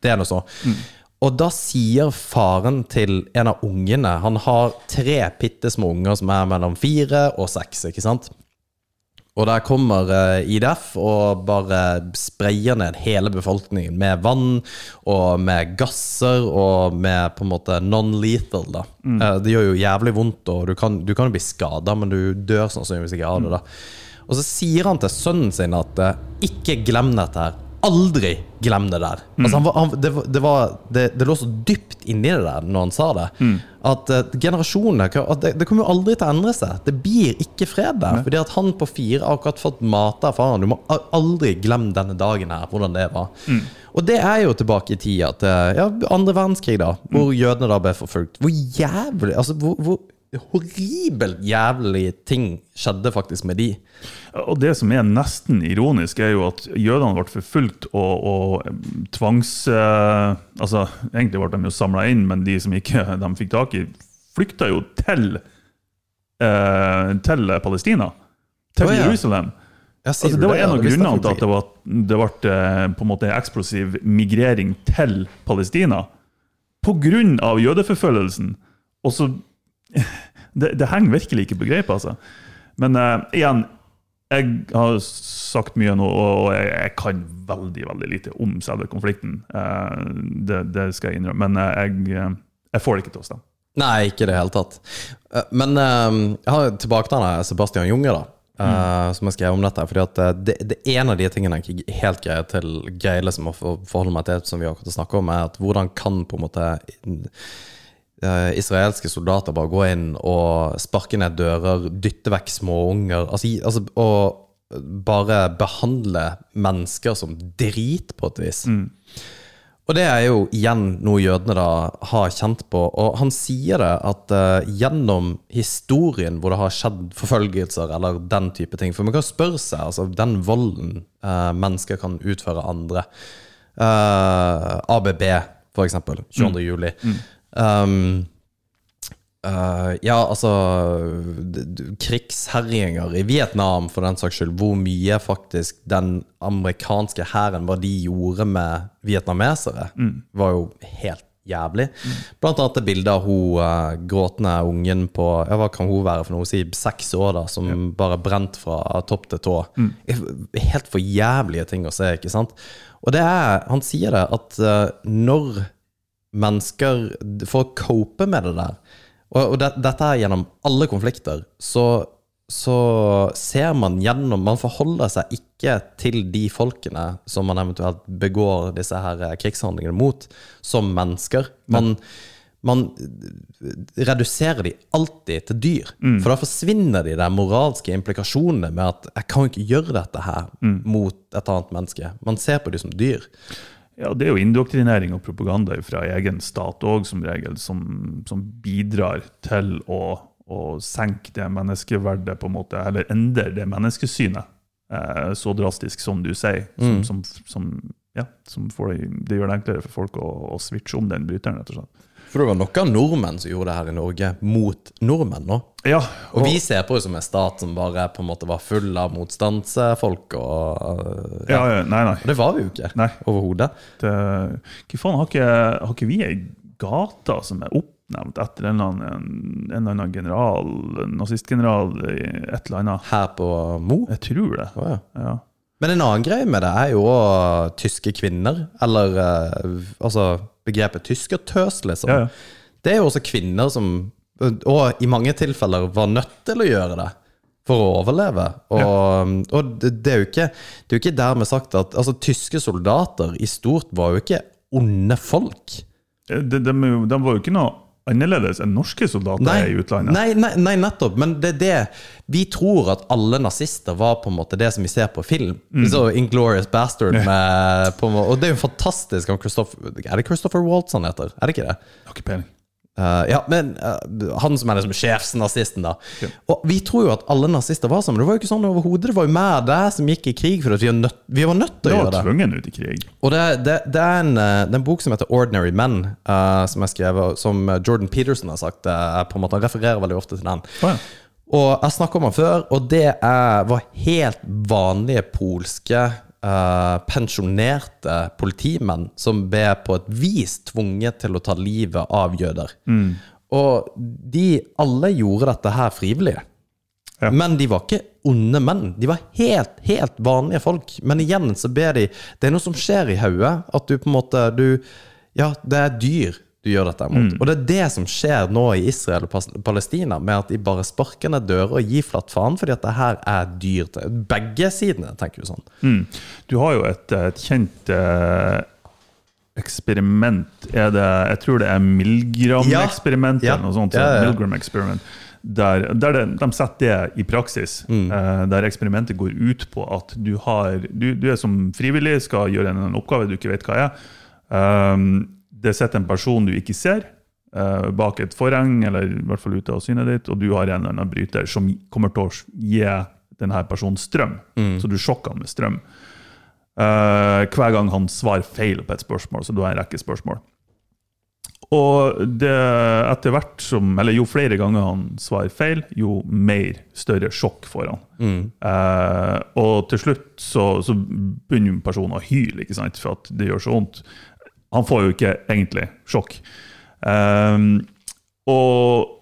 det er nå så. Og da sier faren til en av ungene Han har tre bitte små unger som er mellom fire og seks, ikke sant? Og der kommer eh, IDF og bare sprayer ned hele befolkningen med vann og med gasser og med på en måte non-lethal. da. Mm. det gjør jo jævlig vondt, og du kan, du kan jo bli skada, men du dør sannsynligvis ikke av det. da. Og så sier han til sønnen sin at eh, ikke glem dette her. Aldri glem det der. Altså han var, han, det, det, var, det, det lå så dypt inni det der når han sa det, at uh, generasjonene at det, kommer jo aldri til å endre seg. Det blir ikke fred der. Fordi at han på fire har akkurat fått mata av faren. Du må aldri glemme denne dagen her, hvordan det var. Og det er jo tilbake i tida til ja, andre verdenskrig, da, hvor jødene da ble forfulgt. Hvor jævlig Altså, hvor, hvor horribelt jævlig ting skjedde faktisk med de. Og det som er nesten ironisk, er jo at jødene ble forfulgt og, og tvangs... eh, altså, egentlig ble de jo samla inn, men de som ikke de fikk tak i, flykta jo til, eh, til Palestina. Til oh, ja. Jerusalem. Altså, det var en av grunnene til at det, var, det ble eh, på en måte eksplosiv migrering til Palestina. På grunn av jødeforfølgelsen. Og så *laughs* det, det henger virkelig ikke på greip, altså. Men uh, igjen, jeg har sagt mye nå, og jeg, jeg kan veldig veldig lite om selve konflikten. Uh, det, det skal jeg innrømme. Men uh, jeg, jeg får det ikke til å stemme. Nei, ikke i det hele tatt. Men jeg har tilbake til han Sebastian Junge, da. eh, Som jeg skrev om dette. Fordi at det, det er en av de tingene jeg ikke helt greier til greier liksom å forholde meg til, som vi akkurat snakket om, er at hvordan kan på en måte eh, israelske soldater bare gå inn og sparke ned dører, dytte vekk småunger altså, altså, Og bare behandle mennesker som drit, på et vis. Og det er jo igjen noe jødene da har kjent på. Og han sier det at uh, gjennom historien hvor det har skjedd forfølgelser eller den type ting For man kan spørre seg, altså den volden uh, mennesker kan utføre andre Uh, ABB, for eksempel. 22. juli. Um, Uh, ja, altså Krigsherjinger i Vietnam, for den saks skyld. Hvor mye faktisk den amerikanske hæren, hva de gjorde med vietnamesere, var jo helt jævlig. Blant annet det bildet av hun uh, gråtende ungen på ja, Hva kan hun være for noe? Si seks år, da, som bare brent fra topp til tå. Helt for jævlige ting å se, ikke sant? Og det er Han sier det at uh, når mennesker For å cope med det der. Og, og det, dette er gjennom alle konflikter Så, så ser man gjennom Man forholder seg ikke til de folkene Som man eventuelt begår disse her eh, krigshandlingene mot Som mennesker. Man, man reduserer de alltid til dyr For da forsvinner de der moralske implikasjonene Med at jeg kan ikke gjøre dette her Mot et annet menneske. Man ser på de som dyr Ja, Det er jo indoktrinering og propaganda fra egen stat òg, som regel, som, som bidrar til å, å senke det menneskeverdet, på en måte, eller endre det menneskesynet eh, så drastisk som du sier. Som, som, som, ja, som får det, det gjør det enklere for folk å, å switche om den bryteren, rett og slett. For det var noen nordmenn som gjorde det her i Norge mot nordmenn nå. Ja, Og vi ser på det som en stat som bare på en måte var full av motstandsfolk. Og, ja, ja, nei, nei. og det var vi jo ikke Nei. overhodet. Det, hva faen, har ikke, har ikke vi ei gata som er oppnevnt etter en eller annen, en eller annen general, nazistgeneral, et eller annet. Her på Mo? Jeg tror det. Oh, ja. Ja. Men en annen greie med det er jo tyske kvinner, eller eh, altså begrepet tyskertøs, liksom. Ja, ja. Det er jo også kvinner som, og i mange tilfeller, var nødt til å gjøre det for å overleve. Og, og det, det, er jo ikke, det er jo ikke dermed sagt at altså, tyske soldater i stort var jo ikke onde folk. De, de, de, de var jo ikke noe annerledes enn norske soldater er i utlandet. Nei, nei, nei, nettopp. Men det er det Vi tror at alle nazister var på en måte det som vi ser på film. Mm. Så Inglorious Bastard med på, Og det er jo fantastisk om Christopher, Er det Christopher Waltz han heter? Er det ikke det? Jeg har ikke peiling. Eh, ja, men uh, han som er liksom sjefsnazisten, da. Og vi tror jo at alle nazister var sånn, men det var jo ikke sånn overhodet. Det var jo mer det som gikk i krig, for vi, var nødt, vi var nødt til å gjøre det. tvungen ut i krig. Og det, det, det, er en, eh, en bok som heter Ordinary Men, uh, som jeg skrev, som Jordan Peterson har sagt. Er på en måte, Han refererer veldig ofte til den. Oh, ja. Og jeg snakka om han før, og det er, var helt vanlige polske eh, pensjonerte politimenn som ble på et vis tvunget til å ta livet av jøder. Og de alle gjorde dette her frivillig. Ja. Men de var ikke onde menn. De var helt, helt vanlige folk. Men igjen så ber de Det er noe som skjer i hodet. At du på en måte du, Ja, det er dyr du gjør dette mot. Og det er det som skjer nå i Israel og Palestina, med at de bare sparker ned dører og gir flatt faen, fordi at det her er dyrt. begge sidene, tenker jo sånn. Mm. Du har jo et, et kjent eh, eksperiment er det, Jeg tror det er Milgram-eksperimentet Ja. eller noe sånt. Ja, ja, ja. Milgram experiment der, der det, de setter det i praksis. Mm. eh, der eksperimentet går ut på at du, har, du, du er som frivillig, skal gjøre en, en oppgave du ikke vet hva er. Um, det sitter en person du ikke ser, eh, bak et forheng, eller i hvert fall ute av synet ditt, og du har en eller annen bryter som kommer til å gi denne personen strøm. Så du sjokker han med strøm. Eh, hver gang han svarer feil på et spørsmål, så du har en rekke spørsmål. Og det, etter hvert som, eller jo flere ganger han svarer feil, jo mer større sjokk får han. Eh, og til slutt så, så begynner personen å hyle, ikke sant, for at det gjør så vondt. Han får jo ikke egentlig sjokk. Um, og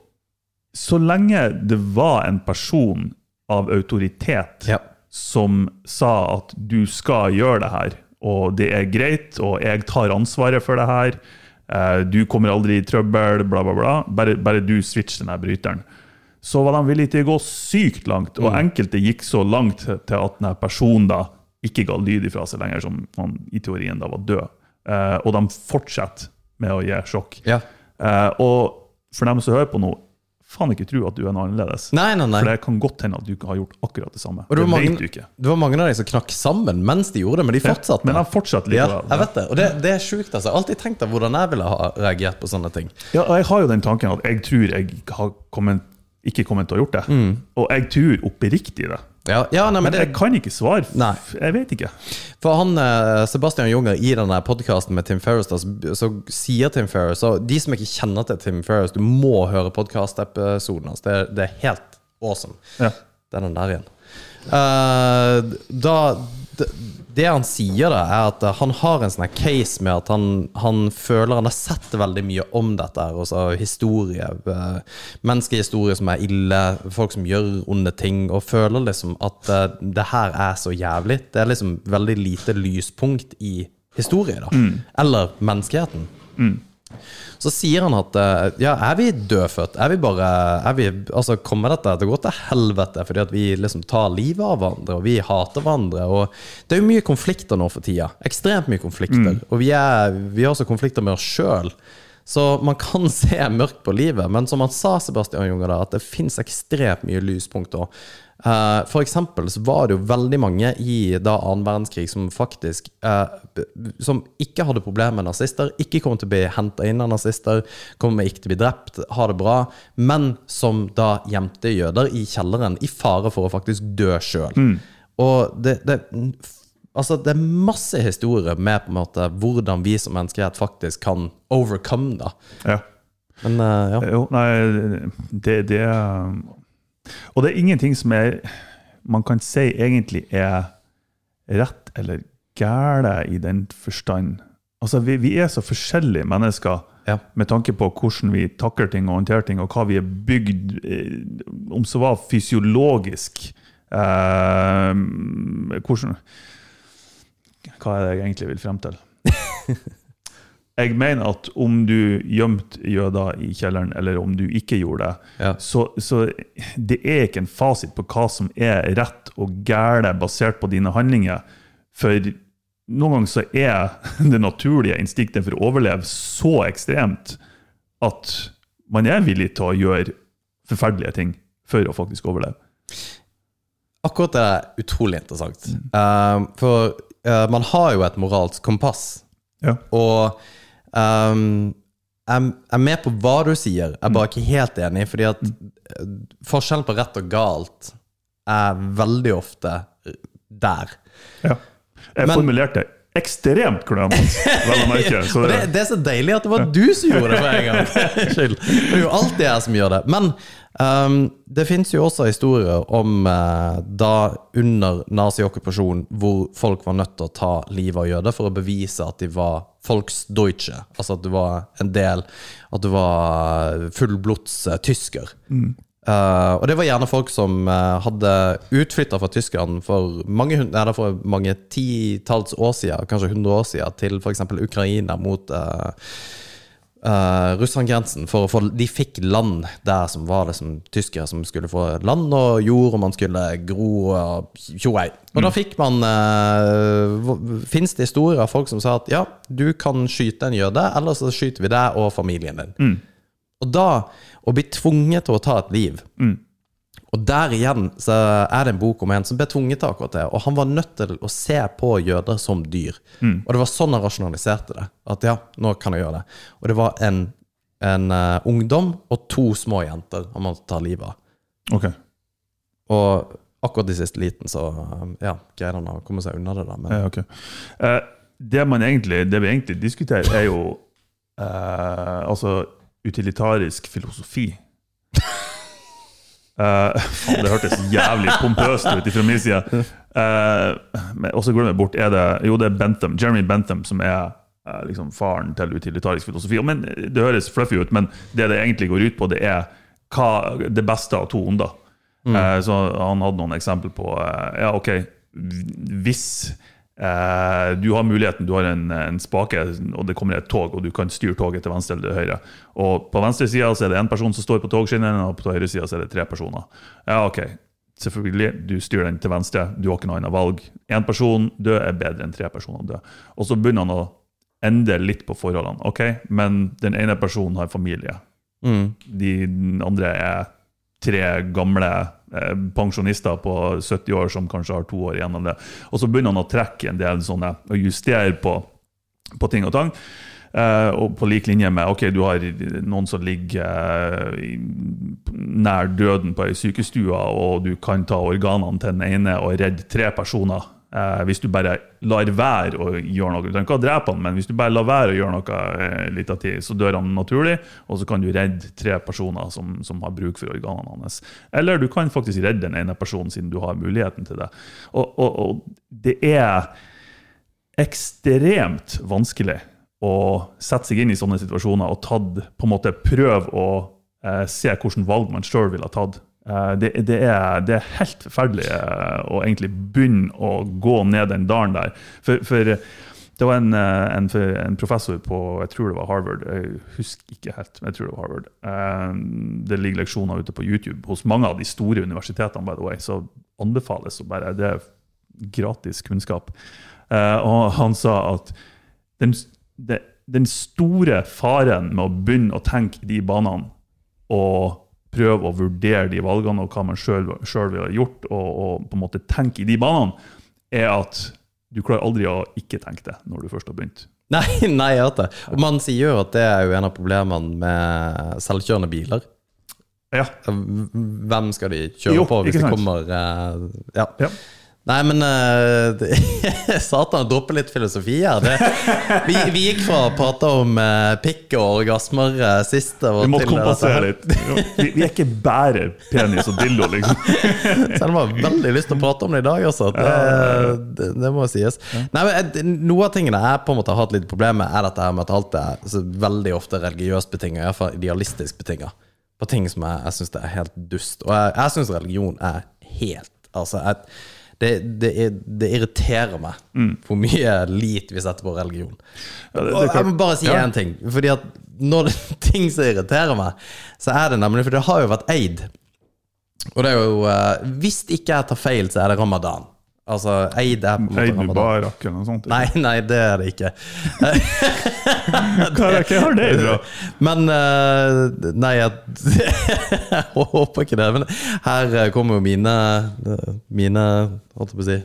så lenge det var en person av autoritet Ja. som sa at du skal gjøre det her, og det er greit, og jeg tar ansvaret for det her, eh, du kommer aldri i trøbbel, bla, bla, bla, bare, bare du switcher denne bryteren. Så var de villige til å gå sykt langt, og enkelte gikk så langt til at denne personen da ikke ga lyd ifra seg lenger, som han i teorien da var død. Eh, og de fortsetter med å gi sjokk. Ja. Uh, og for dem som hører på nå, faen ikke tro at du er noe annerledes. Nei, nei, nei. For det kan godt hende at du ikke har gjort akkurat det samme. Og det Det, var mange- vet du ikke. Det var mange av de som knakk sammen mens de gjorde det, men de fortsatte. Men de fortsatte ja, jeg vet det. Og det, det er sjukt. Altså. Alltid tenkt av hvordan jeg ville ha reagert på sånne ting. Ja, og jeg har jo den tanken at jeg tror jeg har kommet, ikke kommet til å ha gjort det. Mm. Og jeg tror oppriktig det. Ja, ja nei, men Men jeg det, kan ikke svare. Nei. Jeg vet ikke. For han, eh, Sebastian Junger i denne podkasten med Tim Ferris, da, så, sier Tim Ferris Og de som ikke kjenner til Tim Ferris, du må høre podkastepisoden hans. Det, det er helt awesome. Ja. Det er den der igjen. Uh, da det, det han sier, da, er at eh, han har en sånn case med at han, han føler han har sett veldig mye om dette. her, Også historie. eh, Menneskehistorie som er ille, folk som gjør onde ting. Og føler liksom at eh, det her er så jævlig. Det er liksom veldig lite lyspunkt i historie, da. Eller menneskeheten. Så sier han at eh, ja, er vi dødfødt? Er vi bare er vi, altså Kommer dette til å gå til helvete fordi at vi liksom tar livet av hverandre og vi hater hverandre? og Det er jo mye konflikter nå for tida. Ekstremt mye konflikter. Og vi, er, vi har også konflikter med oss sjøl. Så man kan *laughs* se mørkt på livet. Men som han sa, Sebastian Junger, da, at det fins ekstremt mye lyspunkter. Uh, for eksempel så var det jo veldig mange i da annen verdenskrig som faktisk eh, Som ikke hadde problemer med nazister, ikke kom til å bli henta inn av nazister, kommer ikke til å bli drept, ha det bra, men som da gjemte jøder i kjelleren i fare for å faktisk dø sjøl. Og det, det Altså, det er masse historier med på en måte hvordan vi som menneskehet faktisk kan overcome, da. Ja. Men uh, ja. Jo, nei, det, det Og det er ingenting som er man kan si egentlig er rett eller gæle i den forstand Altså, vi, vi er så forskjellige mennesker Ja. med tanke på hvordan vi takler ting og håndterer ting, og hva vi er bygd eh, Om så var fysiologisk eh, Hvordan Hva er det jeg egentlig vil frem til? *laughs* Jeg mener at om du gjemte jøder i kjelleren, eller om du ikke gjorde det, Ja. så, så det er ikke en fasit på hva som er rett og gære basert på dine handlinger. For noen ganger så er det naturlige instinktet for å overleve så ekstremt at man er villig til å gjøre forferdelige ting for å faktisk overleve. Akkurat det er utrolig interessant. Eh, for uh, man har jo et moralsk kompass. Ja. Og ehm, jeg jeg er med på hva du sier, jeg er bare ikke helt enig. Fordi at eh, forskjellen på rett og galt er veldig ofte eh, der. ja. Jeg Men- formulerte ekstremt klønete, vel å merke. *laughs* Så det, det er så deilig at det var du som gjorde det for en gang. *laughs* skyld. Det er jo alltid jeg som gjør det. Men um, det fins jo også historier om uh, da under naziokkupasjon hvor folk var nødt til å ta livet av jøder for å bevise at de var Volksdeutsche. Altså at du var en del At du var fullblods tysker. tysker. Uh, og det var gjerne folk som uh, hadde utflytta fra Tyskland for mange, nei, for mange titalls år siden, kanskje 100 år siden, til f.eks. Ukraina mot uh, Russland-grensen. For for, de fikk land der som var liksom tyskere som skulle få land og jord, og man skulle gro og tjoei. Og da fikk man uh, Fins det historier av folk som sa at ja, du kan skyte en jøde, eller så skyter vi deg og familien din. Og da å bli tvunget til å ta et liv Og der igjen så er det en bok om en som ble tvunget til akkurat det. Og han var nødt til å se på jøder som dyr. Og det var sånn han rasjonaliserte det. At ja, nå kan jeg gjøre det. Og det var en, en uh, ungdom og to små jenter han måtte ta livet av. ok. Og akkurat i siste liten så eh, ja, greide han å komme seg unna det. da Men Ja, ok. uh, det, man egentlig, det vi egentlig diskuterer, er jo uh, altså utilitarisk filosofi. *laughs* Faen, det hørtes jævlig pompøst ut fra min side. Uh, men- og så glemmer jeg bort er det, Jo, det er Bentham, Jeremy Bentham som er uh, liksom faren til utilitarisk filosofi. Men Det høres fluffy ut, men det det egentlig går ut på, det er hva, det beste av to onder. Eh, så han hadde noen eksempel på Ja, OK, hvis eh, du har muligheten, du har en, en spake, og det kommer et tog, og du kan styre toget til venstre eller til høyre. Og på venstre side er det én person som står på togskinnene, og på høyre side er det tre personer. Ja, OK. Selvfølgelig, du styrer den til venstre, du har ikke noe annet valg. Én person død er bedre enn tre personer død. Og så begynner han å endre litt på forholdene. OK, men den ene personen har familie. mm, De andre er tre gamle eh, pensjonister på 70 år som kanskje har to år igjen av det. Og så begynner han å trekke en del sånne, og justere på, på ting og tang. Eh, og på lik linje med ok, du har noen som ligger eh, nær døden på ei sykestue, og du kan ta organene til den ene og redde tre personer. Eh, hvis du bare lar være å gjøre noe. Du trenger ikke å drepe han, men hvis du bare lar være å gjøre noe eh, litt av tid, så dør han naturlig, og så kan du redde tre personer som, som har bruk for organene hans. Eller du kan faktisk redde den ene personen siden du har muligheten til det. Og, og, og det er ekstremt vanskelig å sette seg inn i sånne situasjoner og tatt, på en måte prøve å eh, se hvilke valg man sjøl ville ha tatt. Eh, det, det, er, det er helt forferdelig eh, å egentlig begynne å gå ned den dalen der. For, for det var en, eh, en, en professor på jeg tror det var Harvard, jeg husker ikke helt, men jeg tror det var Harvard. Det ligger leksjoner ute på YouTube hos mange av de store universitetene, by the way, så anbefales å bare Det er gratis kunnskap. Og han sa at den, den store faren med å begynne å tenke de banene og prøve å vurdere de valgene og hva man sjøl ville gjort, og, og på en måte tenke i de banene, er at du klarer aldri å ikke tenke det når du først har begynt. *laughs* Nei, nei, jeg vet det. Og man sier jo at det er jo en av problemene med selvkjørende biler. Ja, Hvem skal de kjøre Jo, på hvis det kommer eh, ja. Ja. Nei, men uh, *laughs* Satan, dropper litt filosofi her. Det, vi, vi gikk fra å prate om uh, pikk og orgasmer uh, sist. Vi måtte her. kompensere litt. Vi, vi er ikke bare penis og dildo, liksom. *laughs* Selv om jeg har veldig lyst til å prate om det i dag, også. Det, det, det må sies. Nei, men Noe av tingene jeg på en måte har hatt litt problem med, er dette her med at alt er altså, veldig ofte religiøst betinga, iallfall idealistisk betinga. På ting som jeg, jeg syns er helt dust. Og jeg, jeg syns religion er helt Altså, jeg, det, det, det irriterer meg hvor mye lit vi setter på religion. Ja, det- Og jeg må bare si Ja. ting. Fordi at når det er *laughs* ting som irriterer meg, så er det nemlig For det har jo vært eid. Og det er jo eh, Hvis ikke jeg tar feil, så er det ramadan. Altså, eide er på en måte Eide. Mubarak eller noe sånt. Nei, nei, det er det ikke. Hva, har det fra? Men eh, Nei, jeg, *laughs* jeg håper ikke det. Men her kommer jo mine Mine Holdt jeg på å si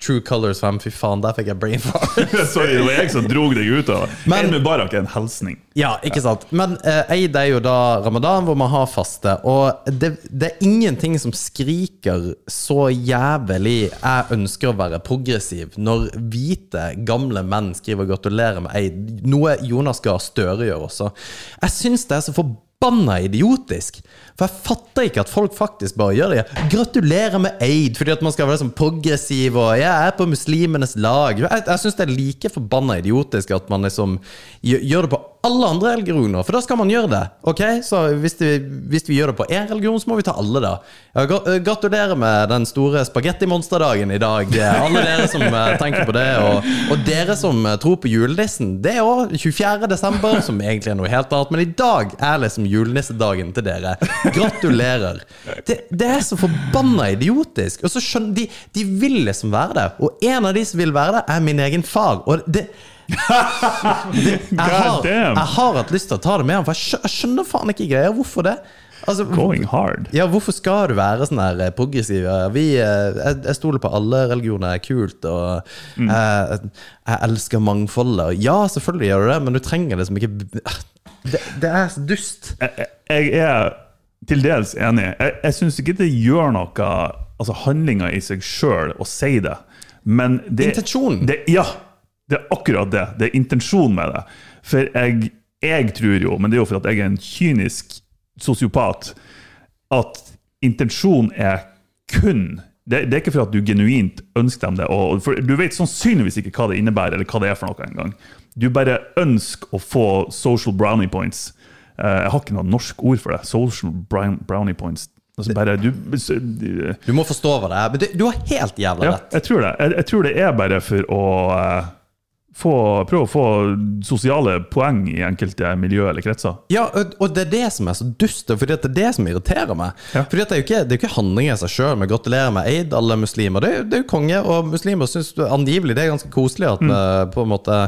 True Colors 5. Fy faen, der fikk jeg brain fart. *laughs* Sorry, det var jeg som drog deg ut av. Men- Eid Mubarak er en hilsning. Ja, ikke sant. Men eh, Eid er jo da ramadan, hvor man har faste. Og det, det er ingenting som skriker så jævlig 'jeg ønsker å være progressiv', når hvite, gamle menn skriver 'gratulerer med Eid'. Noe Jonas Gahr Støre gjør også. Jeg syns det er så forbanna idiotisk. For jeg fatter ikke at folk faktisk bare gjør det. Gratulerer med Eid, fordi at man skal være sånn progressiv og 'jeg er på muslimenes lag'. Jeg, jeg syns det er like forbanna idiotisk at man liksom gjør, det på alle andre religioner, for da skal man gjøre det. Ok, Så hvis, det, hvis vi gjør det på én religion, så må vi ta alle, da. Eh, gratulerer med den store spagettimonsterdagen i dag, eh, alle dere som eh, tenker på det. Og, og dere som tror på julenissen. Det er òg 24. desember, som egentlig er noe helt annet. Men i dag er liksom julenissedagen til dere. Gratulerer. Det, det er så forbanna idiotisk. Og så skjønner de, de vil liksom være det. Og en av de som vil være det, er min egen far. Og det *laughs* jeg har, jeg har hatt lyst til å ta det med ham, for jeg skjønner faen ikke greia. Hvorfor det? Altså, Going hard. ja, hvorfor skal du være sånn her eh, progressiv? Vi, eh, jeg, jeg stoler på alle religioner, er kult, og Mm. jeg, jeg elsker mangfoldet. Ja, selvfølgelig gjør du det, men du trenger liksom ikke Det, det er så dust. Jeg, jeg er til dels enig. Jeg, jeg syns ikke det gjør noe Altså handlinga i seg sjøl å si det, men det Intensjonen. Ja, det er akkurat det. Det er intensjonen med det. For jeg, jeg tror jo, men det er jo for at jeg er en kynisk sosiopat, at intensjonen er kun det, det er ikke for at du genuint ønsker dem det. Og, du vet sannsynligvis ikke hva det innebærer, eller hva det er for noe engang. Du bare ønsker å få social brownie points. Eh, jeg har ikke noe norsk ord for det. Social brown, brownie points. Altså bare, du, du, må forstå hva det er. Men du, du har helt jævla ja, rett. jeg tror det. Jeg, jeg tror det er bare for å eh, få, prøve å få sosiale poeng i enkelte miljø eller kretser. Ja, og det er det som er så dust, fordi det er det som irriterer meg. Ja. Fordi det er jo ikke, det er ikke handlinger i seg sjøl med 'gratulerer med eid', alle muslimer. Det er, det er jo konge, og muslimer syns angivelig det er ganske koselig at mm. på en måte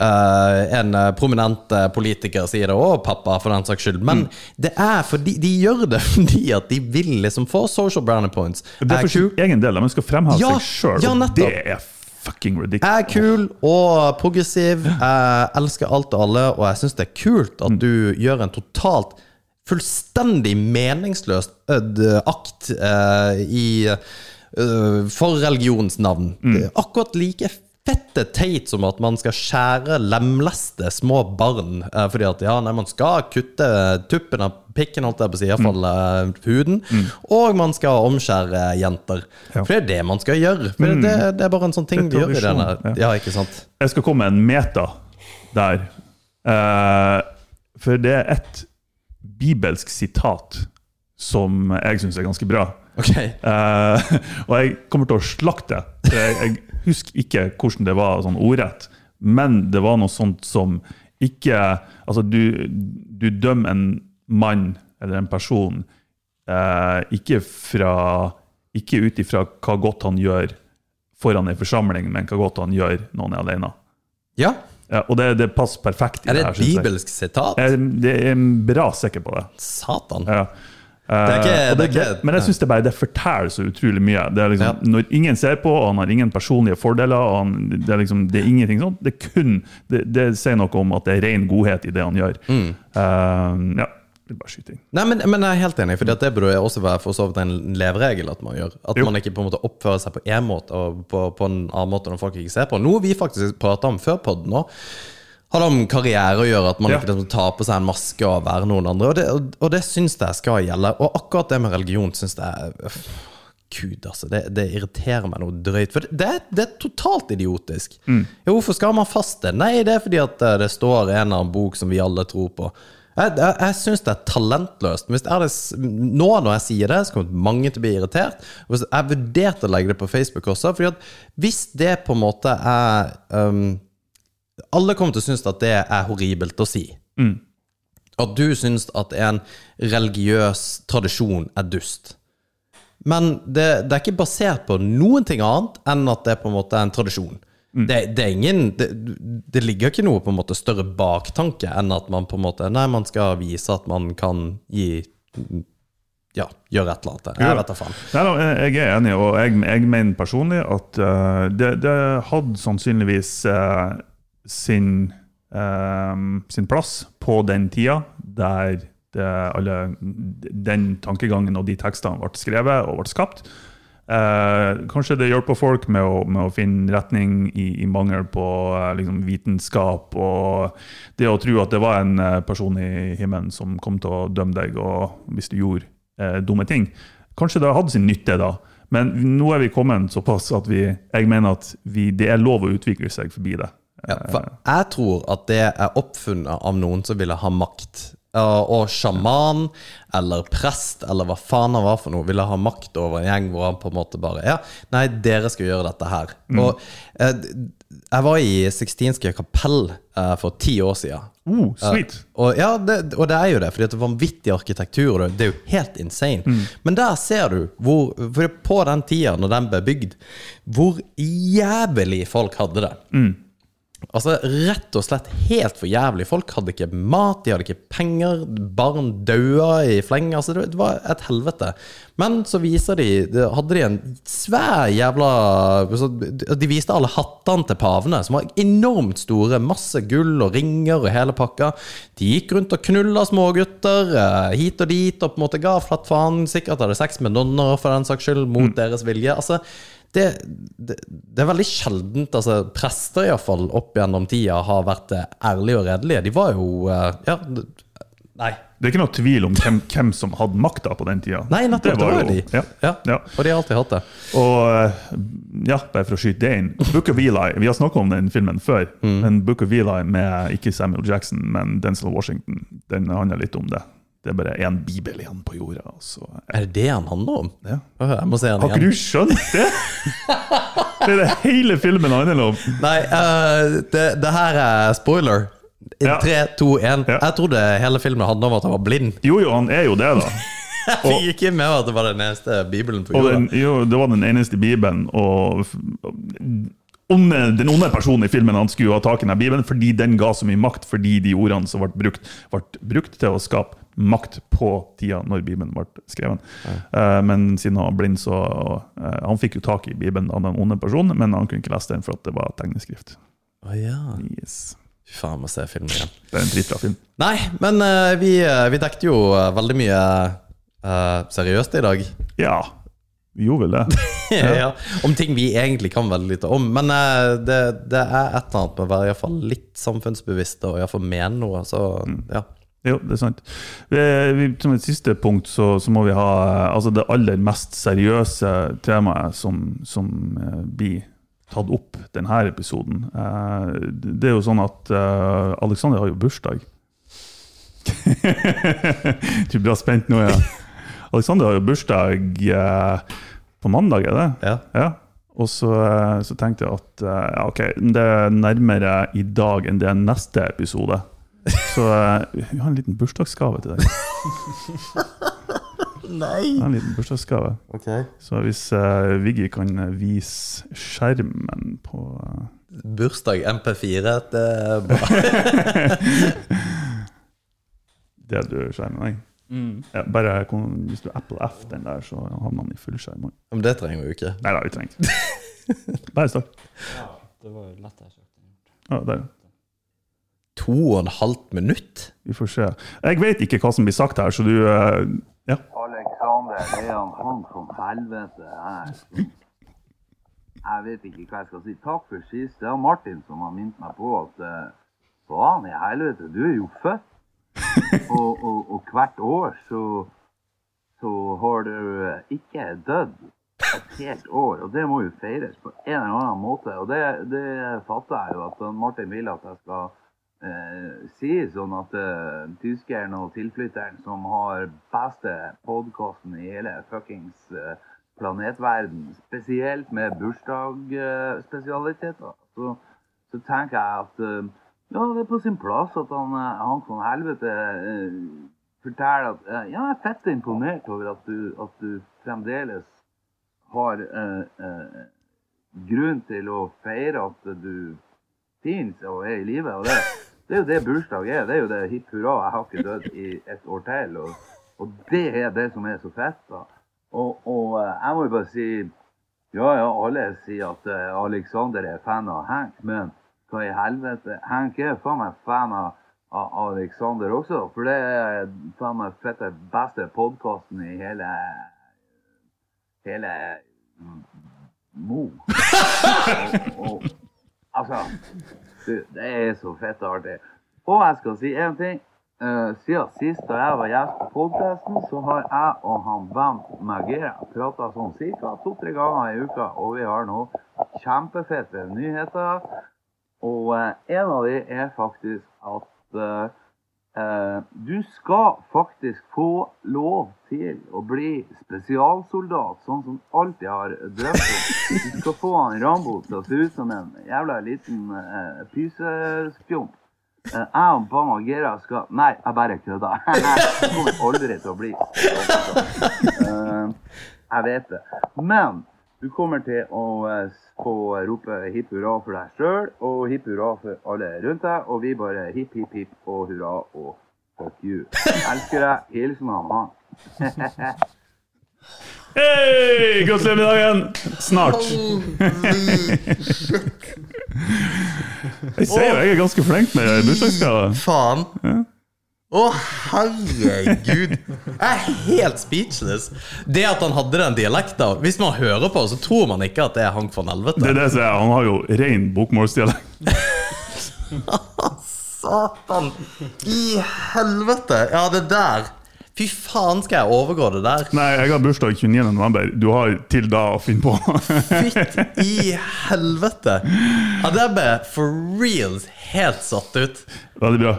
Uh, en eh, prominent eh, politiker sier det, og pappa for den saks skyld. Men det er fordi de gjør det *laughs* fordi at de vil liksom få social brownie points. Det er for sin egen del. De skal fremheve Ja, seg sjøl, ja, og det er fucking ridiculous. er kul og progressiv. Jeg elsker alt og alle, og jeg syns det er kult at du gjør en totalt fullstendig meningsløs akt uh, i uh, For religionens navn. Er akkurat like fette teit som at man skal skjære lemleste små barn eh, fordi at ja, nei, man skal kutte tuppen av pikken, holdt jeg på å si, iallfall eh, huden, og man skal omskjære jenter. Ja. For det er det man skal gjøre. For det, det er bare en sånn ting er gjør i denne ja. Ja, ikke sant? Jeg skal komme med en meta der. Uh, for det er et bibelsk sitat som jeg syns er ganske bra. Ok. Uh, *laughs* og jeg kommer til å slakte. Jeg, jeg husker ikke hvordan det var sånn ordrett, men det var noe sånt som ikke Altså, du, du dømmer en mann eller en person eh, ikke fra Ikke ut ifra hva godt han gjør foran en forsamling, men hva godt han gjør når han er alene. Ja. Ja, og det, det passer perfekt. Er det et jeg. bibelsk sitat? Jeg, det er bra sikker på det. Satan. Ja. Ikke- Eh, det men jeg syns det bare det forteller så utrolig mye. Liksom, Ja. Når ingen ser på, og han har ingen personlige fordeler, han, det, er liksom, det er ingenting sånt, det, kun, det, det sier noe om at det er ren godhet i det han gjør. Mm. Uh, ja. Nei, men, men jeg er helt enig, for det burde også være for så vidt en leveregel at man gjør. At Jo. man ikke på en måte oppfører seg på én måte og på, på en annen måte når folk ikke ser på. Noe vi faktisk prata om før podden òg. Hadde om karriere å gjøre, at man Ja. ikke liksom tar på seg en maske og være noen andre. Og det, og, og det syns jeg skal gjelde. Og akkurat det med religion syns jeg øff, Gud, altså. Det, det irriterer meg noe drøyt. For det, det er totalt idiotisk. Jo, hvorfor skal man faste? Nei, det er fordi at eh, det står en eller annen bok som vi alle tror på. Jeg, jeg, jeg syns det er talentløst. Hvis er det, nå når jeg sier det, så kommer mange til å bli irritert. Jeg vurderte å legge det på Facebook også. Fordi at hvis det på en måte er um, Alle kommer til å synes at det er horribelt å si. At du syns at en religiøs tradisjon er dust. Men det, det er ikke basert på noen ting annet enn at det på en måte er en tradisjon. Det, det er ingen det, det ligger ikke noe på en måte større baktanke enn at man på en måte Nei, man skal vise at man kan gi Ja, gjøre et eller annet. Jeg vet da faen. Nei, da, jeg er enig, og jeg, jeg mener personlig at uh, det, det hadde sannsynligvis eh, sin, um, sin plass på den tida der det, alle, den tankegangen og de tekstene ble skrevet og ble skapt. Eh, kanskje det hjelper folk med å, med å finne retning i, i mangel på eh, liksom, vitenskap og det å tro at det var en eh, person i himmelen som kom til å dømme deg hvis du gjorde eh, dumme ting. Kanskje det hadde sin nytte da, men nå er vi kommet såpass at vi, jeg mener at vi, det er lov å utvikle seg forbi det. Ja, for jeg tror at det er oppfunnet av noen som ville ha makt. Og sjaman eller prest eller hva faen han var for noe, ville ha makt over en gjeng hvor han på en måte bare Ja, nei, dere skal gjøre dette her. Og eh, jeg var i Sixtinske kapell eh, for ti år siden. Oh, sweet! Og, ja, det, og det er jo det, fordi det er vanvittig arkitektur. Det, er jo helt insane. Men der ser du, hvor, for på den tida når den ble bygd, hvor jævlig folk hadde det. Altså Rett og slett helt for jævlig. Folk hadde ikke mat, de hadde ikke penger. Barn daua i fleng. Altså Det var et helvete. Men så viser de Hadde de en svær jævla så De viste alle hattene til pavene, som var enormt store. Masse gull og ringer og hele pakka. De gikk rundt og knulla smågutter eh, hit og dit og på en måte ga flatt faen. Sikkert hadde sex med nonner for den saks skyld, mot deres vilje. Altså det, det, det er veldig sjeldent. altså Prester iallfall opp gjennom tida har vært eh, ærlige og redelige. De var jo eh, Ja, nei. Det er ikke noe tvil om hvem, hvem som hadde makta på den tida. Nei, nettopp. Det var jo de. Ja. Ja. Ja. Og de har alltid hatt det. Og eh, ja, bare for å skyte det inn Book of Eli, Vi har snakka om den filmen før, Mm. men Book of Eli med ikke Samuel Jackson, men Denzil Washington, den handler litt om det. Det er bare én bibel igjen på jorda. Så, Er det det han handler om? ja. Jeg må se han Har ikke du skjønt det?! *laughs* Det er det hele filmen handler om. Nei, uh, det, det her er spoiler. Ja. Tre, to, én. Ja. Jeg trodde hele filmen handla om at han var blind. Jo, jo, han er jo det, da. *laughs* Jeg fikk ikke med at det var den eneste bibelen på jorda. den, jo, det var den eneste bibelen. Og onde, den onde personen i filmen han skulle ha tak i den bibelen fordi den ga så mye makt, fordi de ordene som ble brukt, ble brukt til å skape makt på tida når Bibelen ble skrevet. Uh, men siden han var blind, så uh, Han fikk jo tak i Bibelen av den onde personen, men han kunne ikke lese den for at det var tegneskrift. Å ja. Yes. Fy faen, jeg må se filmen igjen. Det er en dritbra film. Nei, men uh, vi, vi dekket jo veldig mye seriøst i dag. Ja, vi gjorde vel det. *laughs* ja. Om ting vi egentlig kan veldig lite om. Men eh, det, det er et eller annet med å være i hvert fall litt samfunnsbevisst og i hvert fall mene noe. Så ja. Jo, det er sant. Vi, vi, som et siste punkt så, så må vi ha eh, altså det aller mest seriøse temaet som, som eh, blir tatt opp denne episoden. Det er jo sånn at Alexander har jo bursdag. *laughs* du blir spent nå, ja. Alexander har jo bursdag eh, på mandag, er det? ja. Ja. Og så, eh, så tenkte jeg at eh, ja, ok, det er nærmere i dag enn det er neste episode. Så eh, vi har en liten bursdagsgave til deg. *laughs* Nei! Vi har En liten bursdagsgave. Ok. Så hvis uh, Viggy kan vise skjermen på uh... Bursdag MP4, det er bra. *laughs* *laughs* det du skjermen nei. Ja, bare kom, hvis du Apple F den der, så havner han i fullskjerm. Men det trenger vi jo ikke. Nei det har vi trengt. *laughs* Bare start. Det var jo lett jeg. Ja, der. to og en halvt minutt? Vi får se. Jeg vet ikke hva som blir sagt her, så du eh, Ja. Alexander, er han, han som helvete her. Jeg vet ikke hva jeg skal si. Takk for sist. Det er Martin som har minnet meg på at eh, faen i helvete, du er jo født. *laughs* Og, og, og hvert år så, så har du eh, ikke dødd et helt år. Og det må jo feires på en eller annen måte. Og det, det fatter jeg jo at Martin vil at jeg skal eh, si, sånn at eh, tyskeren og tilflytteren som har beste podkasten i hele fuckings eh, planetverden, spesielt med bursdagsspesialiteter, så, så tenker jeg at eh, ja, det er på sin plass at han, eh, han von helvete eh, forteller at eh, ja, jeg er fett imponert over at du, at du fremdeles har eh, grunn til å feire at du finnes og er i live. Og det, det er jo det bursdag er. Det er jo det hipp hurra, jeg har ikke dødd i et år til. Og, og det er det som er så fett. da. Og, og jeg må jo bare si Ja, ja, alle sier at Alexander er fan av Hank, men hva i helvete? Hank er faen meg fan av, Alexander også, for det er faen meg fette beste podkasten i hele hele Mo. *laughs* og, og, altså du, Det er så fett artig. Og jeg skal si én ting. Uh, siden sist da jeg var gjest på podkasten, så har jeg og han Bent Magera prata sånn ca. to-tre ganger i uka, og vi har nå kjempefete nyheter. Og eh, en av de er faktisk at eh, eh, du skal faktisk få lov til å bli spesialsoldat, sånn som alltid har drømt om. Du skal få han Rambo til å se ut som en jævla liten eh, pyseskjomp. Eh, jeg og Bama Gera skal Nei, jeg bare kødda. *laughs* Jeg kommer aldri til å bli Jeg vet det. Men du kommer til å eh, få rope hipp hurra for deg sjøl og hipp hurra for alle rundt deg, og vi bare hipp, hipp, hipp og hurra og fuck you. Elsker deg. Hilsen han. Hei! Gratulerer med dagen! Snart. Jeg ser jo jeg er ganske flink med bursdagsgaver. Faen. Å, herregud. Jeg er helt speechless. Det at han hadde den dialekten Hvis man hører på, så tror man ikke at det er Hank von Det er det som er, Han har jo ren bokmålsdialekt. *laughs* Satan! I helvete! Ja, det der Fy faen, skal jeg overgå det der? Nei, jeg har bursdag 29. november. Du har til da å finne på. Fytt i *laughs* helvete! Ja, det ble for reals helt satt ut. Veldig bra.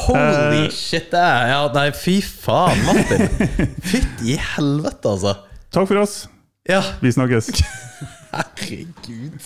Holy uh, shit. Det er, ja, nei, fy faen, Martin. *laughs* Fytt i helvete, altså. Takk for oss. Ja, Vi snakkes. *laughs* herregud.